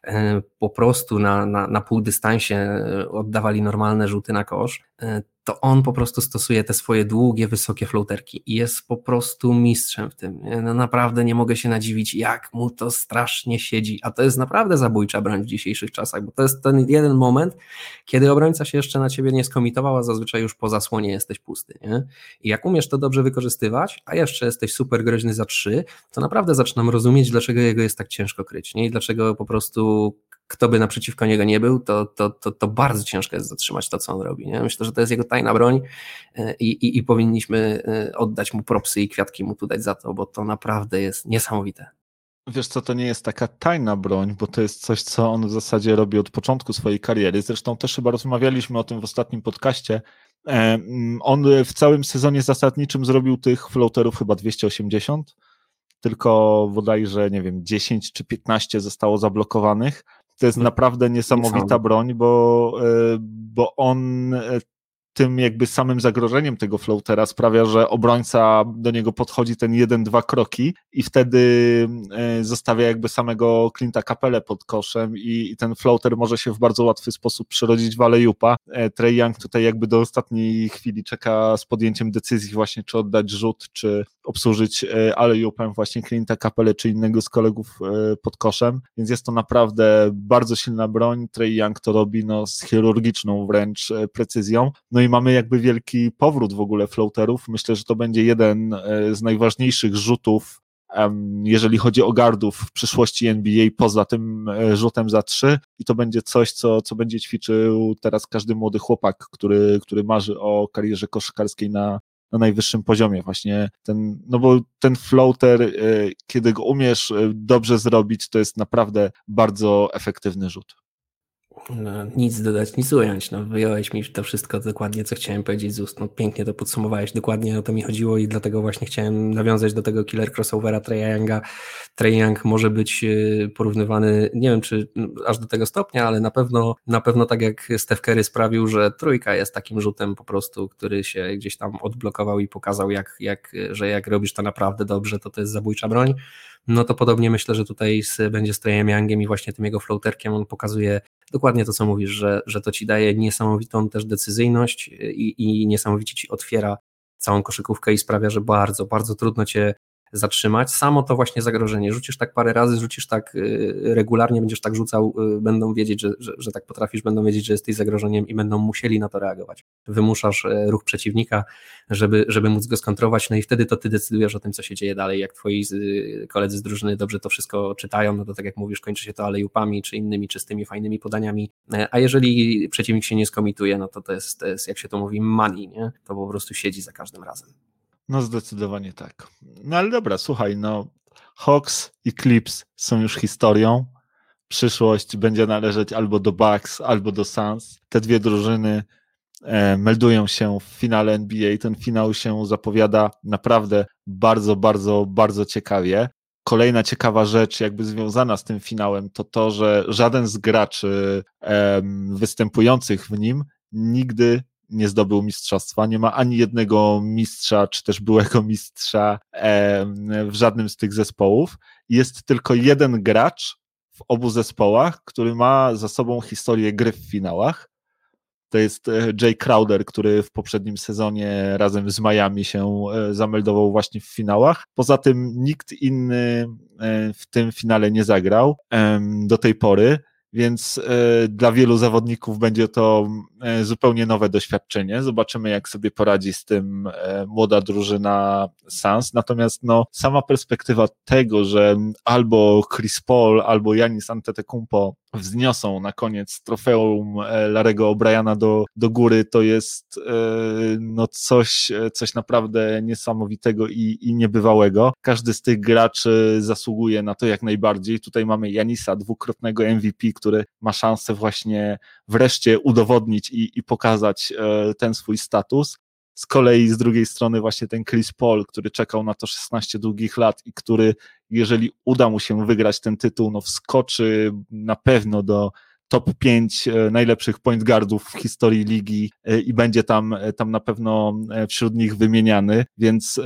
e, po prostu na, na, na pół dystansie e, oddawali normalne rzuty na kosz, e, to on po prostu stosuje te swoje długie, wysokie floaterki i jest po prostu mistrzem w tym. No naprawdę nie mogę się nadziwić, jak mu to strasznie siedzi, a to jest naprawdę zabójcza broń w dzisiejszych czasach, bo to jest ten jeden moment, kiedy obrońca się jeszcze na ciebie nie skomitował, a zazwyczaj już po zasłonie jesteś pusty. Nie? I jak umiesz to dobrze wykorzystywać, a jeszcze jesteś super groźny za trzy, to naprawdę zaczynam rozumieć, dlaczego jego jest tak ciężko kryć, nie? I dlaczego po prostu kto by naprzeciwko niego nie był, to, to, to, to bardzo ciężko jest zatrzymać to, co on robi. Nie? Myślę, że to jest jego tajna broń e, i, i, i powinniśmy e, oddać mu propsy i kwiatki mu tu dać za to, bo to naprawdę jest niesamowite. Wiesz co, to nie jest taka tajna broń, bo to jest coś, co on w zasadzie robi od początku swojej kariery. Zresztą też chyba rozmawialiśmy o tym w ostatnim podcaście. E, mm, on w całym sezonie zasadniczym zrobił tych floaterów chyba 280, tylko bodajże, nie wiem, 10 czy 15 zostało zablokowanych. To jest no, naprawdę niesamowita broń, bo, e, bo on e, tym jakby samym zagrożeniem tego floatera sprawia, że obrońca do niego podchodzi ten jeden, dwa kroki i wtedy e, zostawia jakby samego Clint'a Capelę pod koszem i, i, ten floater może się w bardzo łatwy sposób przerodzić w alejupa. E, Trey Young tutaj jakby do ostatniej chwili czeka z podjęciem decyzji właśnie, czy oddać rzut, czy obsłużyć e, alejupem właśnie Clint'a Capelę, czy innego z kolegów pod koszem, więc jest to naprawdę bardzo silna broń. Trey Young to robi no, z chirurgiczną wręcz precyzją. No i mamy jakby wielki powrót w ogóle floaterów. Myślę, że to będzie jeden e, z najważniejszych rzutów, jeżeli chodzi o gardów w przyszłości NBA, poza tym e, rzutem za trzy i to będzie coś, co, co będzie ćwiczył teraz każdy młody chłopak, który, który marzy o karierze koszykarskiej na, na najwyższym poziomie. Właśnie ten, no bo ten floater, e, kiedy go umiesz dobrze zrobić, to jest naprawdę bardzo efektywny rzut. No, nic dodać, nic ująć. No, wyjąłeś mi to wszystko dokładnie, co chciałem powiedzieć z ust. No, pięknie to podsumowałeś, dokładnie o to mi chodziło i dlatego właśnie chciałem nawiązać do tego killer crossovera Treya Younga. Trey Young może być y, porównywany, nie wiem czy aż do tego stopnia, ale na pewno, na pewno tak jak Steph Curry sprawił, że trójka jest takim rzutem po prostu, który się gdzieś tam odblokował i pokazał, jak, jak, że jak robisz to naprawdę dobrze, to to jest zabójcza broń no to podobnie myślę, że tutaj z, będzie z Treyem Youngiem i właśnie tym jego floaterkiem. On pokazuje dokładnie to, co mówisz, że, że to ci daje niesamowitą też decyzyjność i, i niesamowicie ci otwiera całą koszykówkę i sprawia, że bardzo, bardzo trudno cię zatrzymać. Samo to właśnie zagrożenie. Rzucisz tak parę razy, rzucisz tak y, regularnie, będziesz tak rzucał, y, będą wiedzieć, że, że, że tak potrafisz, będą wiedzieć, że jesteś zagrożeniem i będą musieli na to reagować. Wymuszasz y, ruch przeciwnika, żeby, żeby móc go skontrować, no i wtedy to ty decydujesz o tym, co się dzieje dalej. Jak twoi koledzy z drużyny dobrze to wszystko czytają, no to tak jak mówisz, kończy się to alejupami, czy innymi czystymi, fajnymi podaniami, e, a jeżeli przeciwnik się nie skomituje, no to to jest, to jest jak się to mówi, money, nie? To po prostu siedzi za każdym razem. No zdecydowanie tak. No ale dobra, słuchaj, no Hawks i Clips są już historią. przyszłość będzie należeć albo do Bucks, albo do Suns. Te dwie drużyny e, meldują się w finale NBA. Ten finał się zapowiada naprawdę bardzo, bardzo, bardzo ciekawie. Kolejna ciekawa rzecz, jakby związana z tym finałem, to to, że żaden z graczy występujących w nim nigdy nie zdobył mistrzostwa. Nie ma ani jednego mistrza, czy też byłego mistrza w żadnym z tych zespołów. Jest tylko jeden gracz w obu zespołach, który ma za sobą historię gry w finałach. To jest e, Jay Crowder, który w poprzednim sezonie razem z Miami się e, zameldował właśnie w finałach. Poza tym nikt inny e, w tym finale nie zagrał do tej pory więc dla wielu zawodników będzie to zupełnie nowe doświadczenie. Zobaczymy, jak sobie poradzi z tym e, młoda drużyna Sans. Natomiast no, sama perspektywa tego, że albo Chris Paul, albo Janis Antetokounmpo wzniosą na koniec trofeum Larego O'Briana do, do góry, to jest no coś, coś naprawdę niesamowitego i, i niebywałego. Każdy z tych graczy zasługuje na to jak najbardziej. Tutaj mamy Janisa, dwukrotnego MVP, który ma szansę właśnie wreszcie udowodnić i, i pokazać e, ten swój status. Z kolei z drugiej strony właśnie ten Chris Paul, który czekał na to 16 długich lat i który, jeżeli uda mu się wygrać ten tytuł, no wskoczy na pewno do top 5 e, najlepszych point guardów w historii ligi e, i będzie tam, tam na pewno wśród nich wymieniany, więc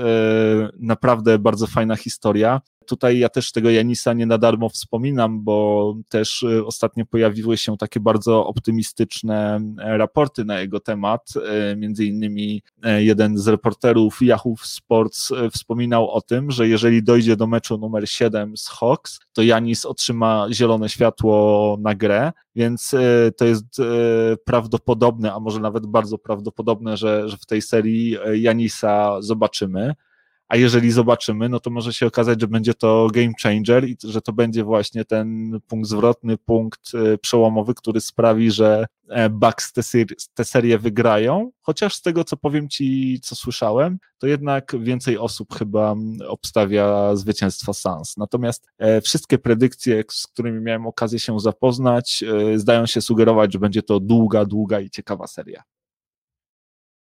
naprawdę bardzo fajna historia tutaj ja też tego Janisa nie na darmo wspominam, bo też y, ostatnio pojawiły się takie bardzo optymistyczne e, raporty na jego temat. E, między innymi e, jeden z reporterów Yahoo Sports wspominał o tym, że jeżeli dojdzie do meczu numer 7 z Hawks, to Janis otrzyma zielone światło na grę, więc to jest prawdopodobne, a może nawet bardzo prawdopodobne, że, że w tej serii Janisa zobaczymy a jeżeli zobaczymy, no to może się okazać, że będzie to game changer i że to będzie właśnie ten punkt zwrotny, punkt e, przełomowy, który sprawi, że e, Bucks te, ser te serię wygrają, chociaż z tego, co powiem Ci, co słyszałem, to jednak więcej osób chyba obstawia zwycięstwo Suns. Natomiast e, wszystkie predykcje, z którymi miałem okazję się zapoznać, zdają się sugerować, że będzie to długa, długa i ciekawa seria.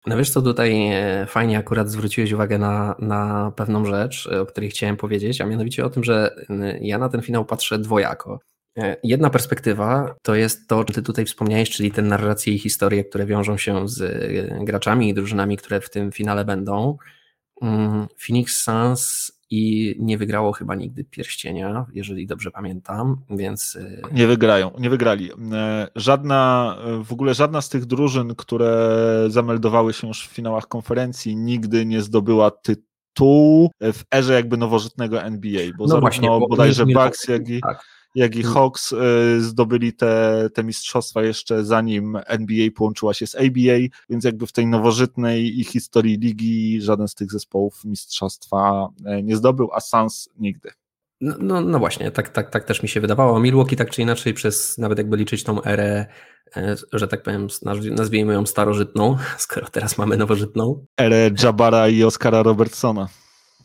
No wiesz co, tutaj e, fajnie akurat zwróciłeś uwagę na, na pewną rzecz, e, o której chciałem powiedzieć, a mianowicie o tym, że ja na ten finał patrzę dwojako. E, jedna perspektywa to jest to, o czym ty tutaj wspomniałeś, czyli te narracje i historie, które wiążą się z graczami i drużynami, które w tym finale będą. Mm, Phoenix Suns i nie wygrało chyba nigdy pierścienia, jeżeli dobrze pamiętam, więc... Y, nie wygrają, nie wygrali. E, żadna, w ogóle żadna z tych drużyn, które zameldowały się już w finałach konferencji, nigdy nie zdobyła tytułu w erze jakby nowożytnego NBA, bo no zarówno właśnie, bo bodajże Bucks, jak i... Tak jak i. Hawks y, zdobyli te, te mistrzostwa jeszcze zanim NBA połączyła się z ABA, więc jakby w tej nowożytnej i historii ligi żaden z tych zespołów mistrzostwa e, nie zdobył, a Suns nigdy. No, no, no, właśnie, tak, tak, tak też mi się wydawało. Milwaukee tak czy inaczej przez nawet jakby liczyć tą erę, e, że tak powiem, nazwijmy ją starożytną, skoro teraz mamy nowożytną. Erę Jabara i Oscara Robertsona.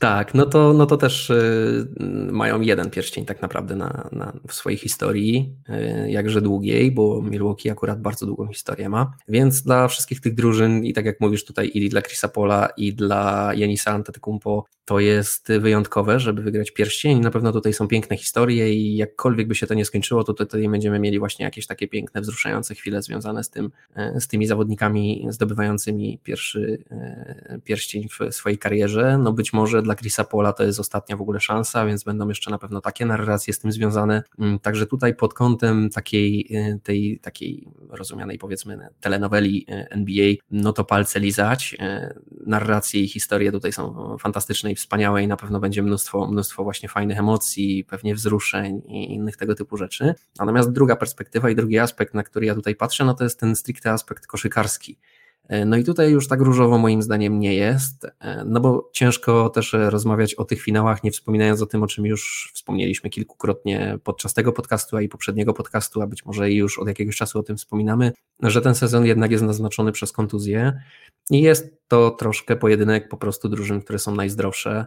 Tak, no to, no to też y, mają jeden pierścień tak naprawdę na, na, w swojej historii, y, jakże długiej, bo Milwaukee akurat bardzo długą historię ma, więc dla wszystkich tych drużyn i tak jak mówisz tutaj i dla Chrisa Pola i dla Janisa Antetokounmpo to jest wyjątkowe, żeby wygrać pierścień. Na pewno tutaj są piękne historie i jakkolwiek by się to nie skończyło, to tutaj będziemy mieli właśnie jakieś takie piękne, wzruszające chwile związane z tym, e, z tymi zawodnikami zdobywającymi pierwszy e, pierścień w swojej karierze. No być może dla Chrisa Pola to jest ostatnia w ogóle szansa, więc będą jeszcze na pewno takie narracje z tym związane. Mm, także tutaj pod kątem takiej, e, tej takiej rozumianej powiedzmy telenoweli NBA, no to palce lizać. Narracje i historie tutaj są fantastyczne i wspaniałe i na pewno będzie mnóstwo, mnóstwo właśnie fajnych emocji, pewnie wzruszeń i innych tego typu rzeczy. Natomiast druga perspektywa i drugi aspekt, na który ja tutaj patrzę, no to jest ten stricte aspekt koszykarski. E, no i tutaj już tak różowo moim zdaniem nie jest, e, no bo ciężko też rozmawiać o tych finałach, nie wspominając o tym, o czym już wspomnieliśmy kilkukrotnie podczas tego podcastu, a i poprzedniego podcastu, a być może już od jakiegoś czasu o tym wspominamy, że ten sezon jednak jest naznaczony przez kontuzję i jest to troszkę pojedynek po prostu drużyn, które są najzdrowsze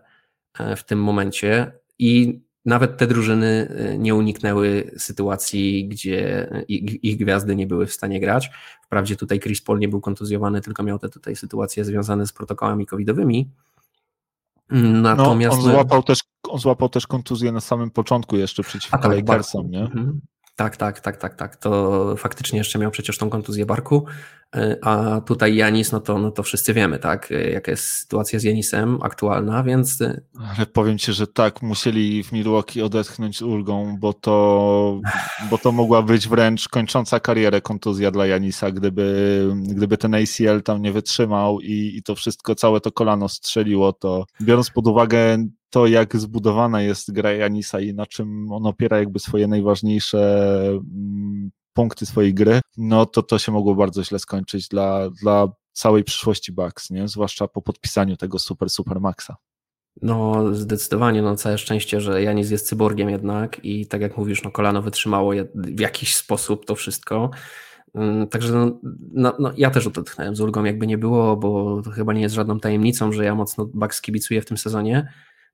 e, w tym momencie i nawet te drużyny nie uniknęły sytuacji, gdzie ich, ich, gwiazdy nie były w stanie grać. Wprawdzie tutaj Chris Paul nie był kontuzjowany, tylko miał te tutaj sytuacje związane z protokołami covidowymi. Natomiast no, on, złapał też, on złapał też kontuzję na samym początku jeszcze przeciwko tak, Lakersom, nie? Mhm. Tak, tak, tak, tak, tak. To faktycznie jeszcze miał przecież tą kontuzję barku, y, a tutaj Janis, no to, no to wszyscy wiemy, tak, y, jaka jest sytuacja z Janisem aktualna, więc... Y, Ale powiem Ci, że tak, musieli w Milwaukee odetchnąć ulgą, bo to, bo to mogła być wręcz kończąca karierę kontuzja dla Janisa, gdyby, gdyby ten ACL tam nie wytrzymał i, i to wszystko, całe to kolano strzeliło, to biorąc pod uwagę to, jak zbudowana jest gra Janisa i na czym on opiera jakby swoje najważniejsze mm, punkty swojej gry, no to to się mogło bardzo źle skończyć dla, dla całej przyszłości Bucks, nie? zwłaszcza po podpisaniu tego super, super maxa. No, zdecydowanie, no całe szczęście, że Janis jest cyborgiem jednak i tak jak mówisz, no kolano wytrzymało w jakiś sposób to wszystko. Mm, także no, no, no, ja też odetchnąłem z ulgą, jakby nie było, bo to chyba nie jest żadną tajemnicą, że ja mocno Bucks kibicuję w tym sezonie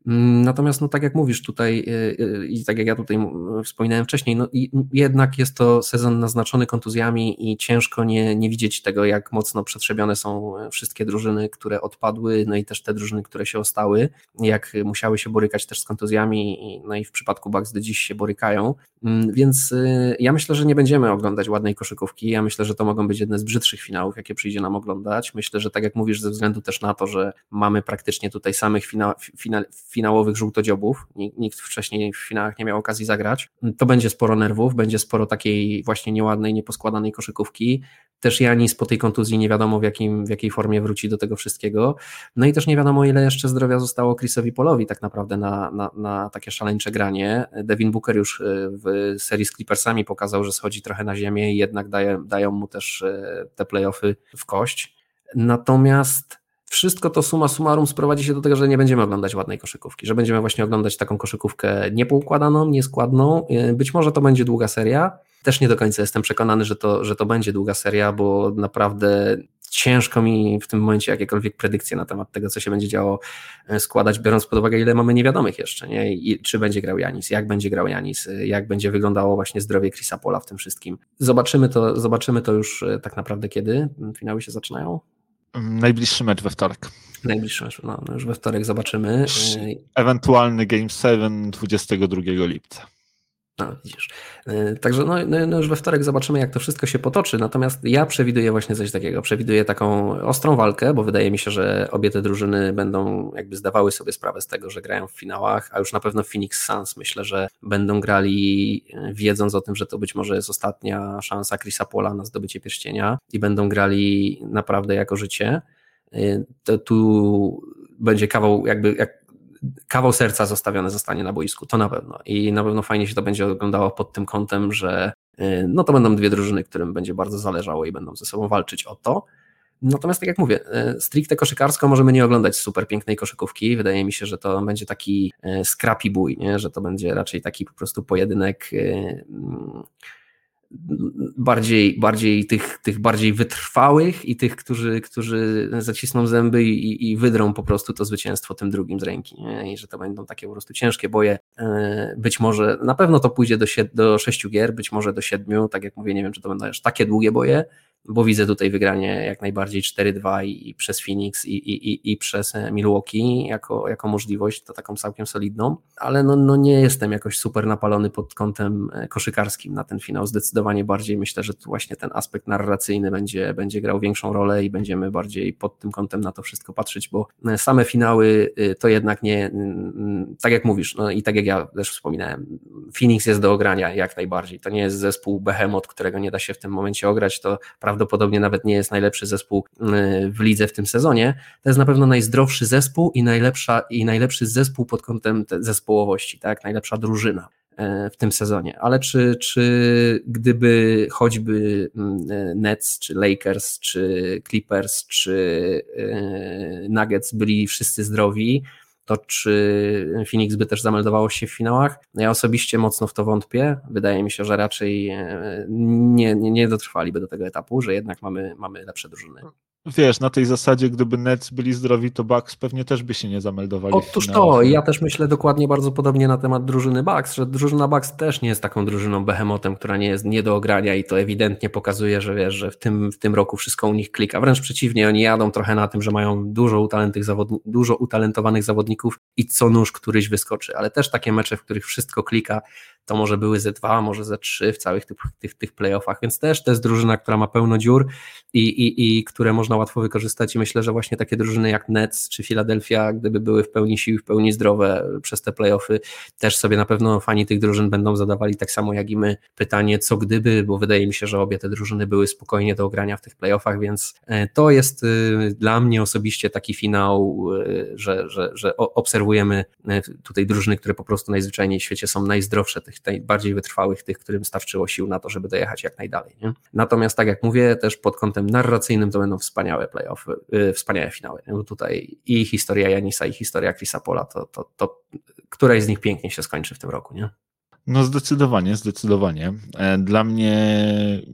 natomiast, no tak jak mówisz tutaj y, y, i tak jak ja tutaj wspominałem wcześniej, no jednak jest to sezon naznaczony kontuzjami i ciężko nie, nie widzieć tego, jak mocno przetrzebione są wszystkie drużyny, które odpadły, no i też te drużyny, które się ostały, jak musiały się borykać też z kontuzjami, no i w przypadku Bucks do dziś się borykają, mm, więc y, ja myślę, że nie będziemy oglądać ładnej koszykówki, ja myślę, że to mogą być jedne z brzydszych finałów, jakie przyjdzie nam oglądać, myślę, że tak jak mówisz, ze względu też na to, że mamy praktycznie tutaj samych fina, fina, finałowych żółtodziobów. Nikt wcześniej w finałach nie miał okazji zagrać. To będzie sporo nerwów, będzie sporo takiej właśnie nieładnej, nieposkładanej koszykówki. Też Janis po tej kontuzji nie wiadomo w, jakim, w jakiej formie wróci do tego wszystkiego. No i też nie wiadomo, ile jeszcze zdrowia zostało Chrisowi Polowi tak naprawdę na, na, na takie szaleńcze granie. Devin Booker już y, w serii z Clippersami pokazał, że schodzi trochę na ziemię i jednak daje, dają mu też y, te playoffy w kość. Natomiast wszystko to suma summarum sprowadzi się do tego, że nie będziemy oglądać ładnej koszykówki, że będziemy właśnie oglądać taką koszykówkę niepoukładaną, nieskładną. Y, być może to będzie długa seria. Też nie do końca jestem przekonany, że to, że to będzie długa seria, bo naprawdę ciężko mi w tym momencie jakiekolwiek predykcje na temat tego, co się będzie działo, y, składać, biorąc pod uwagę, ile mamy niewiadomych jeszcze, nie? I czy będzie grał Janis, jak będzie grał Janis, y, jak będzie wyglądało właśnie zdrowie Chrisa Pola w tym wszystkim. Zobaczymy to, zobaczymy to już tak naprawdę kiedy finały się zaczynają. Najbliższy mecz we wtorek. Najbliższy mecz, no, no już we wtorek zobaczymy. Ewentualny Game 7 22 lipca. No, widzisz. E, także no, no, już we wtorek zobaczymy, jak to wszystko się potoczy. Natomiast ja przewiduję właśnie coś takiego. Przewiduję taką ostrą walkę, bo wydaje mi się, że obie te drużyny będą jakby zdawały sobie sprawę z tego, że grają w finałach, a już na pewno Phoenix Suns myślę, że będą grali e, wiedząc o tym, że to być może jest ostatnia szansa Chrisa Pola na zdobycie pierścienia i będą grali naprawdę jako życie. E, to tu będzie kawał jakby jak kawał serca zostawione zostanie na boisku, to na pewno. I na pewno fajnie się to będzie oglądało pod tym kątem, że y, no to będą dwie drużyny, którym będzie bardzo zależało i będą ze sobą walczyć o to. Natomiast tak jak mówię, y, stricte koszykarsko możemy nie oglądać super pięknej koszykówki. Wydaje mi się, że to będzie taki y, scrappy bój, nie? że to będzie raczej taki po prostu pojedynek bardziej, bardziej tych, tych bardziej wytrwałych i tych, którzy, którzy zacisną zęby i, i wydrą po prostu to zwycięstwo tym drugim z ręki. Nie? I że to będą takie po prostu ciężkie boje. E, być może, na pewno to pójdzie do, do sześciu gier, być może do siedmiu. Tak jak mówię, nie wiem, czy to będą aż takie długie boje, bo widzę tutaj wygranie jak najbardziej 4-2 i, i, przez Phoenix i, i, i, przez Milwaukee jako, jako możliwość, to taką całkiem solidną, ale no, no nie jestem jakoś super napalony pod kątem e, koszykarskim na ten finał. Zdecydowanie bardziej myślę, że tu właśnie ten aspekt narracyjny będzie, będzie grał większą rolę i będziemy bardziej pod tym kątem na to wszystko patrzeć, bo e, same finały e, to jednak nie, tak jak mówisz, no i tak jak ja też wspominałem, Phoenix jest do ogrania jak najbardziej. To nie jest zespół behemoth, którego nie da się w tym momencie ograć, to prawdopodobnie nawet nie jest najlepszy zespół y, w lidze w tym sezonie. To jest na pewno najzdrowszy zespół i, najlepsza, i najlepszy zespół pod kątem zespołowości, tak? najlepsza drużyna y, w tym sezonie. Ale czy, czy gdyby choćby y, Nets, czy Lakers, czy Clippers, czy Nuggets byli wszyscy zdrowi, to czy Phoenix by też zameldowało się w finałach? Ja osobiście mocno w to wątpię. Wydaje mi się, że raczej e, nie, nie, nie dotrwaliby do tego etapu, że jednak mamy, mamy lepsze drużyny. Wiesz, na tej zasadzie, gdyby Nets byli zdrowi, to Bucks pewnie też by się nie zameldowali. Otóż to, ja też myślę dokładnie bardzo podobnie na temat drużyny Bucks, że drużyna Bucks też nie jest taką drużyną behemotem, która nie jest nie do ogrania i to ewidentnie pokazuje, że wiesz, że w tym, w tym roku wszystko u nich klika. Wręcz przeciwnie, oni jadą trochę na tym, że mają dużo, zawodni dużo utalentowanych zawodników i co nóż któryś wyskoczy, ale też takie mecze, w których wszystko klika, to może były ze dwa, może ze trzy w całych tych, tych, tych playoffach, więc też to jest drużyna, która ma pełno dziur i, i, i które można łatwo wykorzystać. I myślę, że właśnie takie drużyny jak Nets czy Philadelphia, gdyby były w pełni sił, w pełni zdrowe przez te playoffy, też sobie na pewno fani tych drużyn będą zadawali tak samo jak i my pytanie, co gdyby, bo wydaje mi się, że obie te drużyny były spokojnie do ogrania w tych playoffach, więc e, to jest e, dla mnie osobiście taki finał, e, że, że, że obserwujemy tutaj drużyny, które po prostu najzwyczajniej w świecie są najzdrowsze, tych najbardziej wytrwałych, tych, którym starczyło sił na to, żeby dojechać jak najdalej. Nie? Natomiast tak jak mówię, też pod kątem narracyjnym to będą wspaniałe playoffy, yy, wspaniałe finały. Bo tutaj i historia Janisa, i historia Chrisa Pola, to, to, to któraś z nich pięknie się skończy w tym roku, nie? No zdecydowanie, zdecydowanie. E, dla mnie,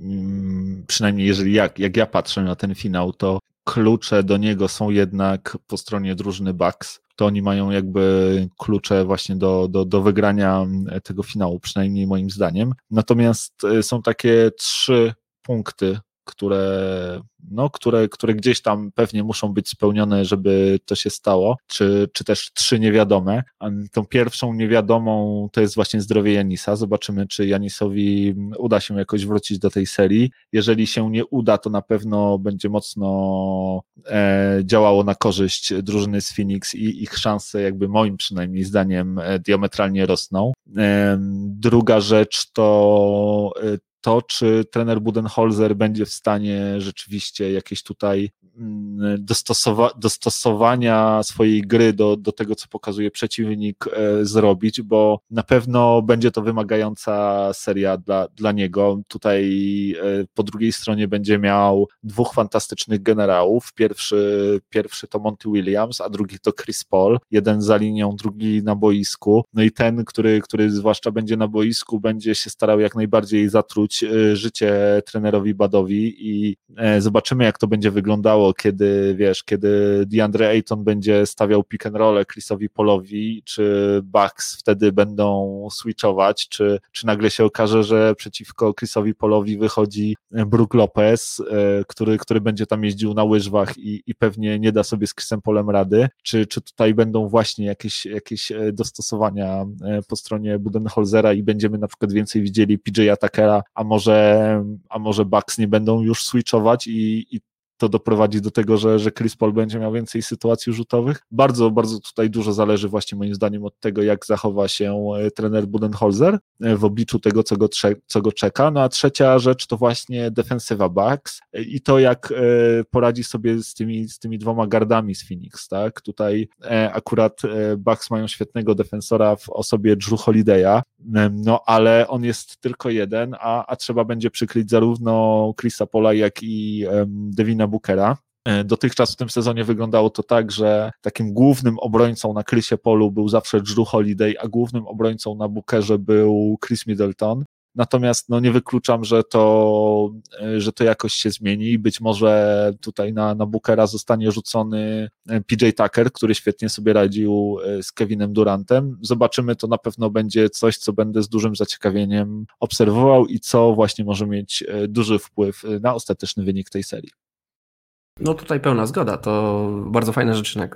mm, przynajmniej jeżeli jak, jak ja patrzę na ten finał, to klucze do niego są jednak po stronie drużyny Bucks. To oni mają jakby klucze właśnie do, do, do wygrania tego finału, przynajmniej moim zdaniem. Natomiast e, są takie trzy punkty, które, no, które, które gdzieś tam pewnie muszą być spełnione, żeby to się stało, czy, czy też trzy niewiadome. Tą pierwszą niewiadomą to jest właśnie zdrowie Janisa. Zobaczymy, czy Janisowi uda się jakoś wrócić do tej serii. Jeżeli się nie uda, to na pewno będzie mocno e, działało na korzyść drużyny z Phoenix i ich szanse, jakby moim przynajmniej zdaniem, e, diametralnie rosną. E, druga rzecz to e, to, czy trener Budenholzer będzie w stanie rzeczywiście jakieś tutaj dostosowa dostosowania swojej gry do, do tego, co pokazuje przeciwnik, e, zrobić, bo na pewno będzie to wymagająca seria dla, dla niego. Tutaj e, po drugiej stronie będzie miał dwóch fantastycznych generałów. Pierwszy, pierwszy to Monty Williams, a drugi to Chris Paul. Jeden za linią, drugi na boisku. No i ten, który, który zwłaszcza będzie na boisku, będzie się starał jak najbardziej zatruć Y, życie trenerowi Badowi i e, zobaczymy, jak to będzie wyglądało, kiedy wiesz, kiedy DeAndre Ayton będzie stawiał pick and roll Chrisowi Polowi, czy Bucks wtedy będą switchować, czy, czy nagle się okaże, że przeciwko Chrisowi Polowi wychodzi Brook Lopez, e, który, który będzie tam jeździł na łyżwach i, i pewnie nie da sobie z Chrisem Polem rady, czy, czy tutaj będą właśnie jakieś, jakieś e, dostosowania po stronie Budenholzera i będziemy na przykład więcej widzieli PJ Atakera, a może, a może Bucks nie będą już switchować i, i to doprowadzi do tego, że, że Chris Paul będzie miał więcej sytuacji rzutowych. Bardzo, bardzo tutaj dużo zależy właśnie moim zdaniem od tego, jak zachowa się e, trener Budenholzer e, w obliczu tego, co go, co go czeka. No a trzecia rzecz to właśnie defensywa Bucks e, i to, jak poradzi sobie z tymi, z tymi dwoma gardami z Phoenix, tak? Tutaj akurat Bucks mają świetnego defensora w osobie Drew Holiday'a, no ale on jest tylko jeden, a, a trzeba będzie przykryć zarówno Chrisa Pola, jak i Devina Bookera. E, dotychczas w tym sezonie wyglądało to tak, że takim głównym obrońcą na Chrisie Polu był zawsze Drew Holiday, a głównym obrońcą na Bookerze był Chris Middleton. Natomiast no, nie wykluczam, że to, e, że to jakoś się zmieni i być może tutaj na, na Bookera zostanie rzucony e, PJ Tucker, który świetnie sobie radził z Kevinem Durantem. Zobaczymy, to na pewno będzie coś, co będę z dużym zaciekawieniem obserwował i co właśnie może mieć duży wpływ na ostateczny wynik tej serii. No tutaj pełna zgoda, to bardzo fajne rzeczy, na,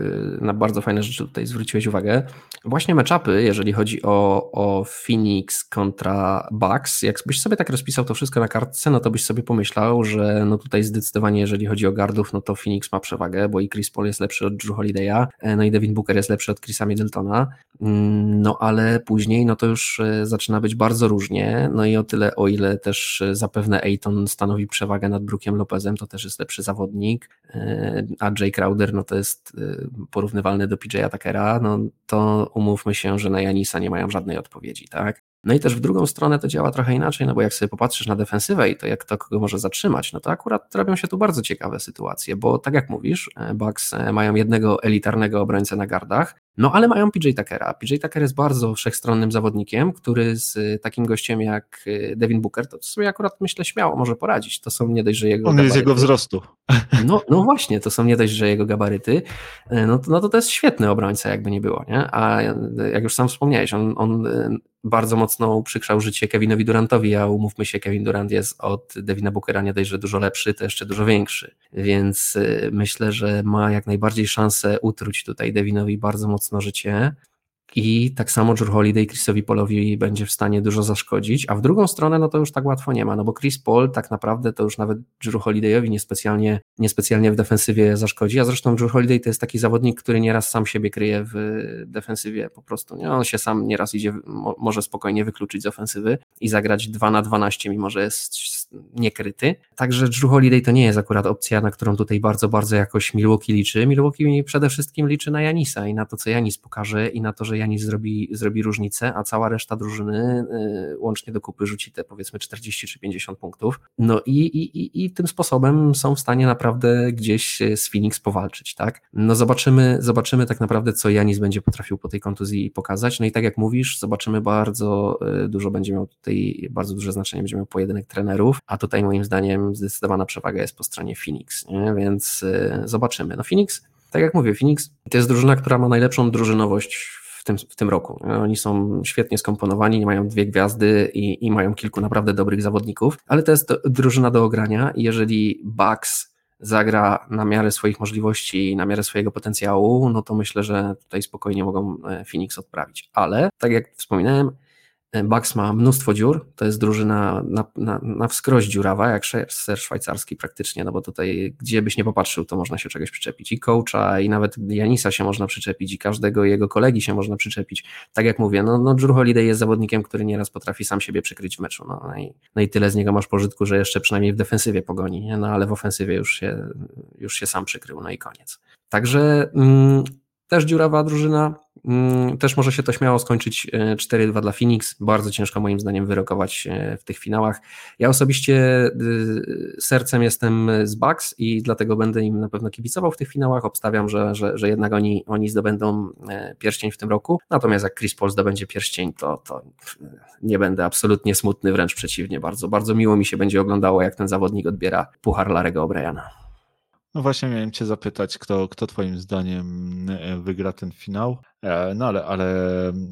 na bardzo fajne rzeczy tutaj zwróciłeś uwagę. Właśnie meczapy, jeżeli chodzi o, o Phoenix kontra Bucks, jakbyś sobie tak rozpisał to wszystko na kartce, no to byś sobie pomyślał, że no tutaj zdecydowanie jeżeli chodzi o gardów, no to Phoenix ma przewagę, bo i Chris Paul jest lepszy od Drew Holiday'a, e, no i Devin Booker jest lepszy od Chrisa Middletona, mm, no ale później no to już e, zaczyna być bardzo różnie, no i o tyle, o ile też e, zapewne Ayton stanowi przewagę nad Brookiem Lopezem, to też jest lepszy zawodnik, a Jay Crowder no to jest y, porównywalny do PJ Atakera, no to umówmy się, że na Janisa nie mają żadnej odpowiedzi, tak? No i też w drugą stronę to działa trochę inaczej, no bo jak sobie popatrzysz na defensywę i to jak to kogo może zatrzymać, no to akurat robią się tu bardzo ciekawe sytuacje, bo tak jak mówisz, e, Bucks e, mają jednego elitarnego obrońcę na gardach, no ale mają PJ Tuckera. PJ Tucker jest bardzo wszechstronnym zawodnikiem, który z takim gościem jak Devin Booker, to sobie akurat myślę śmiało może poradzić. To są nie dość, że jego On gabaryty. jest jego wzrostu. No, no właśnie, to są nie dość, że jego gabaryty, no to, no to to jest świetny obrońca, jakby nie było, nie? A jak już sam wspomniałeś, on, on bardzo mocno uprzykrzał życie Kevinowi Durantowi, a umówmy się, Kevin Durant jest od Devina Bookera nie dość, że dużo lepszy, to jeszcze dużo większy, więc y, myślę, że ma jak najbardziej szansę utruć tutaj Devinowi bardzo mocno życie, i tak samo Drew Holiday Chrisowi Polowi będzie w stanie dużo zaszkodzić, a w drugą stronę no to już tak łatwo nie ma, no bo Chris Paul tak naprawdę to już nawet Drew Holidayowi niespecjalnie, niespecjalnie w defensywie zaszkodzi, a zresztą Drew Holiday to jest taki zawodnik, który nieraz sam siebie kryje w defensywie po prostu, nie? on się sam nieraz idzie, może spokojnie wykluczyć z ofensywy i zagrać 2 na 12, mimo że jest niekryty, także Drew Holiday to nie jest akurat opcja, na którą tutaj bardzo, bardzo jakoś Milwaukee liczy, Milwaukee przede wszystkim liczy na Janisa i na to, co Janis pokaże i na to, że Janis zrobi, zrobi różnicę, a cała reszta drużyny y, łącznie do kupy rzuci te powiedzmy 40 czy 50 punktów. No i, i, i, i tym sposobem są w stanie naprawdę gdzieś z Phoenix powalczyć, tak? No zobaczymy, zobaczymy tak naprawdę, co Janis będzie potrafił po tej kontuzji pokazać. No i tak jak mówisz, zobaczymy bardzo y, dużo będzie miał tutaj, bardzo duże znaczenie będzie miał pojedynek trenerów, a tutaj moim zdaniem zdecydowana przewaga jest po stronie Phoenix, nie? więc y, zobaczymy. No Phoenix tak jak mówię, Phoenix to jest drużyna, która ma najlepszą drużynowość w tym, w tym roku. Oni są świetnie skomponowani, mają dwie gwiazdy i, i mają kilku naprawdę dobrych zawodników, ale to jest drużyna do ogrania jeżeli Bucks zagra na miarę swoich możliwości i na miarę swojego potencjału, no to myślę, że tutaj spokojnie mogą e, Phoenix odprawić. Ale tak jak wspominałem, Bucks ma mnóstwo dziur, to jest drużyna na, na, na wskroś dziurawa, jak ser szwajcarski praktycznie, no bo tutaj gdzie byś nie popatrzył, to można się czegoś przyczepić. I coacha, i nawet Janisa się można przyczepić, i każdego jego kolegi się można przyczepić. Tak jak mówię, no, no Drew Holiday jest zawodnikiem, który nieraz potrafi sam siebie przykryć w meczu, no, no, i, no i tyle z niego masz pożytku, że jeszcze przynajmniej w defensywie pogoni, nie? no ale w ofensywie już się, już się sam przykrył, no i koniec. Także mm, też dziurawa drużyna, mm, też może się to śmiało skończyć 4-2 e, dla Phoenix. Bardzo ciężko moim zdaniem wyrokować e, w tych finałach. Ja osobiście e, sercem jestem z Bucks i dlatego będę im na pewno kibicował w tych finałach. Obstawiam, że, że, że jednak oni, oni zdobędą pierścień w tym roku. Natomiast jak Chris Paul zdobędzie pierścień, to, to nie będę absolutnie smutny, wręcz przeciwnie. Bardzo, bardzo miło mi się będzie oglądało, jak ten zawodnik odbiera puchar Larego O'Briana. No właśnie miałem Cię zapytać, kto, kto Twoim zdaniem e, wygra ten finał. E, no ale, ale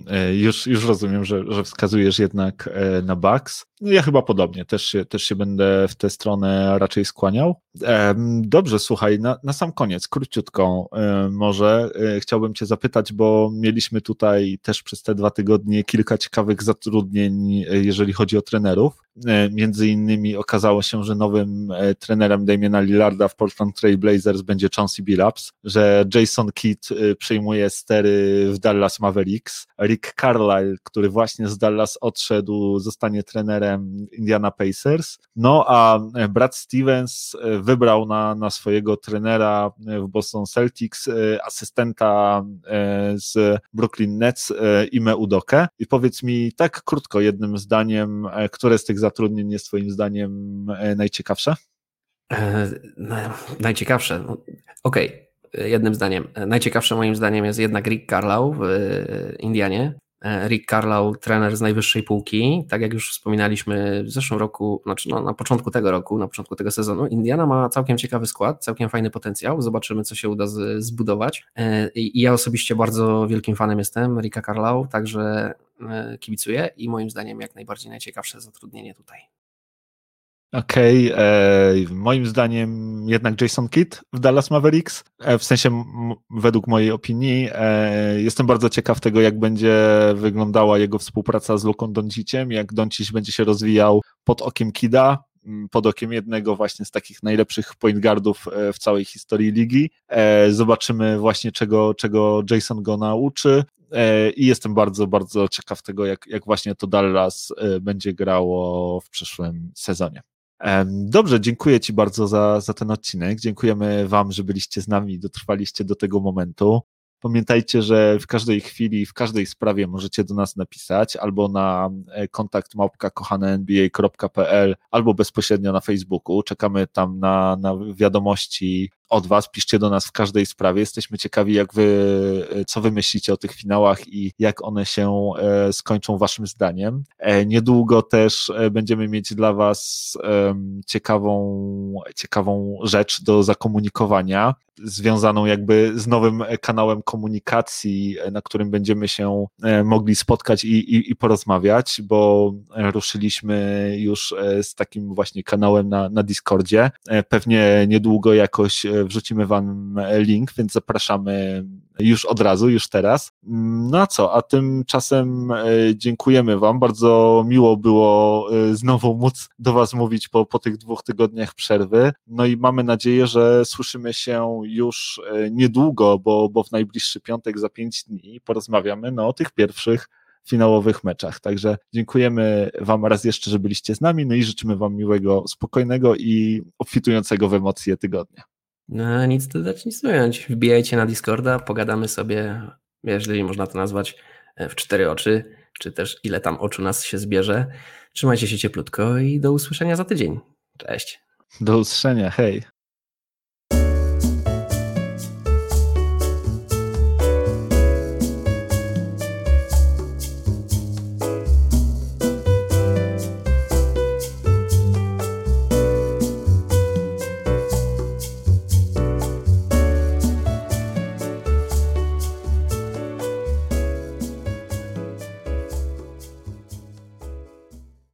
e, już, już rozumiem, że, że wskazujesz jednak na Bucks. No ja chyba podobnie, też się, też się będę w tę stronę raczej skłaniał. Dobrze, słuchaj, na, na sam koniec, króciutko może chciałbym Cię zapytać, bo mieliśmy tutaj też przez te dwa tygodnie kilka ciekawych zatrudnień, jeżeli chodzi o trenerów. Między innymi okazało się, że nowym trenerem Damiena Lillarda w Portland Trail Blazers będzie Chauncey Billups, że Jason Kidd przejmuje stery w Dallas Mavericks. Rick Carlisle, który właśnie z Dallas odszedł, zostanie trenerem Indiana Pacers. No a Brad Stevens e, wybrał na, na swojego trenera w Boston Celtics e, asystenta e, z Brooklyn Nets Ime Udoke. I powiedz mi tak krótko, jednym zdaniem, które z tych zatrudnień jest Twoim zdaniem najciekawsze? najciekawsze. No, okej, okay jednym zdaniem. Najciekawsze moim zdaniem jest jednak Rick Carlow w e, Indianie. E, Rick Carlow, trener z najwyższej półki. Tak jak już wspominaliśmy w zeszłym roku, znaczy no, na początku tego roku, na początku tego sezonu, Indiana ma całkiem ciekawy skład, całkiem fajny potencjał. Zobaczymy, co się uda z, zbudować. E, I ja osobiście bardzo wielkim fanem jestem Ricka Carlow, także kibicuję i moim zdaniem jak najbardziej najciekawsze zatrudnienie tutaj. Okej, okay, e, moim zdaniem jednak Jason Kidd w Dallas Mavericks, e, w sensie według mojej opinii. E, jestem bardzo ciekaw tego, jak będzie wyglądała jego współpraca z Luką Donciciem, jak Doncic będzie się rozwijał pod okiem Kida, pod okiem jednego właśnie z takich najlepszych point guardów e, w całej historii ligi. E, zobaczymy właśnie czego, czego Jason go nauczy. E, I jestem bardzo, bardzo ciekaw tego, jak, jak właśnie to Dallas będzie grało w przyszłym sezonie. Dobrze, dziękuję Ci bardzo za, za ten odcinek. Dziękujemy Wam, że byliście z nami i dotrwaliście do tego momentu. Pamiętajcie, że w każdej chwili, w każdej sprawie możecie do nas napisać albo na e, kontakt małpka kochanenba.pl albo bezpośrednio na Facebooku. Czekamy tam na, na wiadomości od Was, piszcie do nas w każdej sprawie. Jesteśmy ciekawi, jak wy, co wy myślicie o tych finałach i jak one się e, skończą Waszym zdaniem. E, niedługo też e, będziemy mieć dla Was ciekawą, ciekawą rzecz do zakomunikowania, związaną jakby z nowym kanałem komunikacji, na którym będziemy się mogli spotkać i, i, i porozmawiać, bo ruszyliśmy już z takim właśnie kanałem na, na Discordzie. Pewnie niedługo jakoś wrzucimy Wam link, więc zapraszamy już od razu, już teraz. No a co, a tymczasem e, dziękujemy Wam. Bardzo miło było e, znowu móc do Was mówić po, po tych dwóch tygodniach przerwy. No i mamy nadzieję, że słyszymy się już e, niedługo, bo, bo w najbliższy piątek za pięć dni porozmawiamy no, o tych pierwszych finałowych meczach. Także dziękujemy Wam raz jeszcze, że byliście z nami, no i życzymy Wam miłego, spokojnego i obfitującego w emocje tygodnia. No, nic dodać, nic ująć. Wbijajcie na Discorda, pogadamy sobie, jeżeli można to nazwać, e, w cztery oczy, czy też ile tam oczu nas się zbierze. Trzymajcie się cieplutko i do usłyszenia za tydzień. Cześć. Do usłyszenia, hej.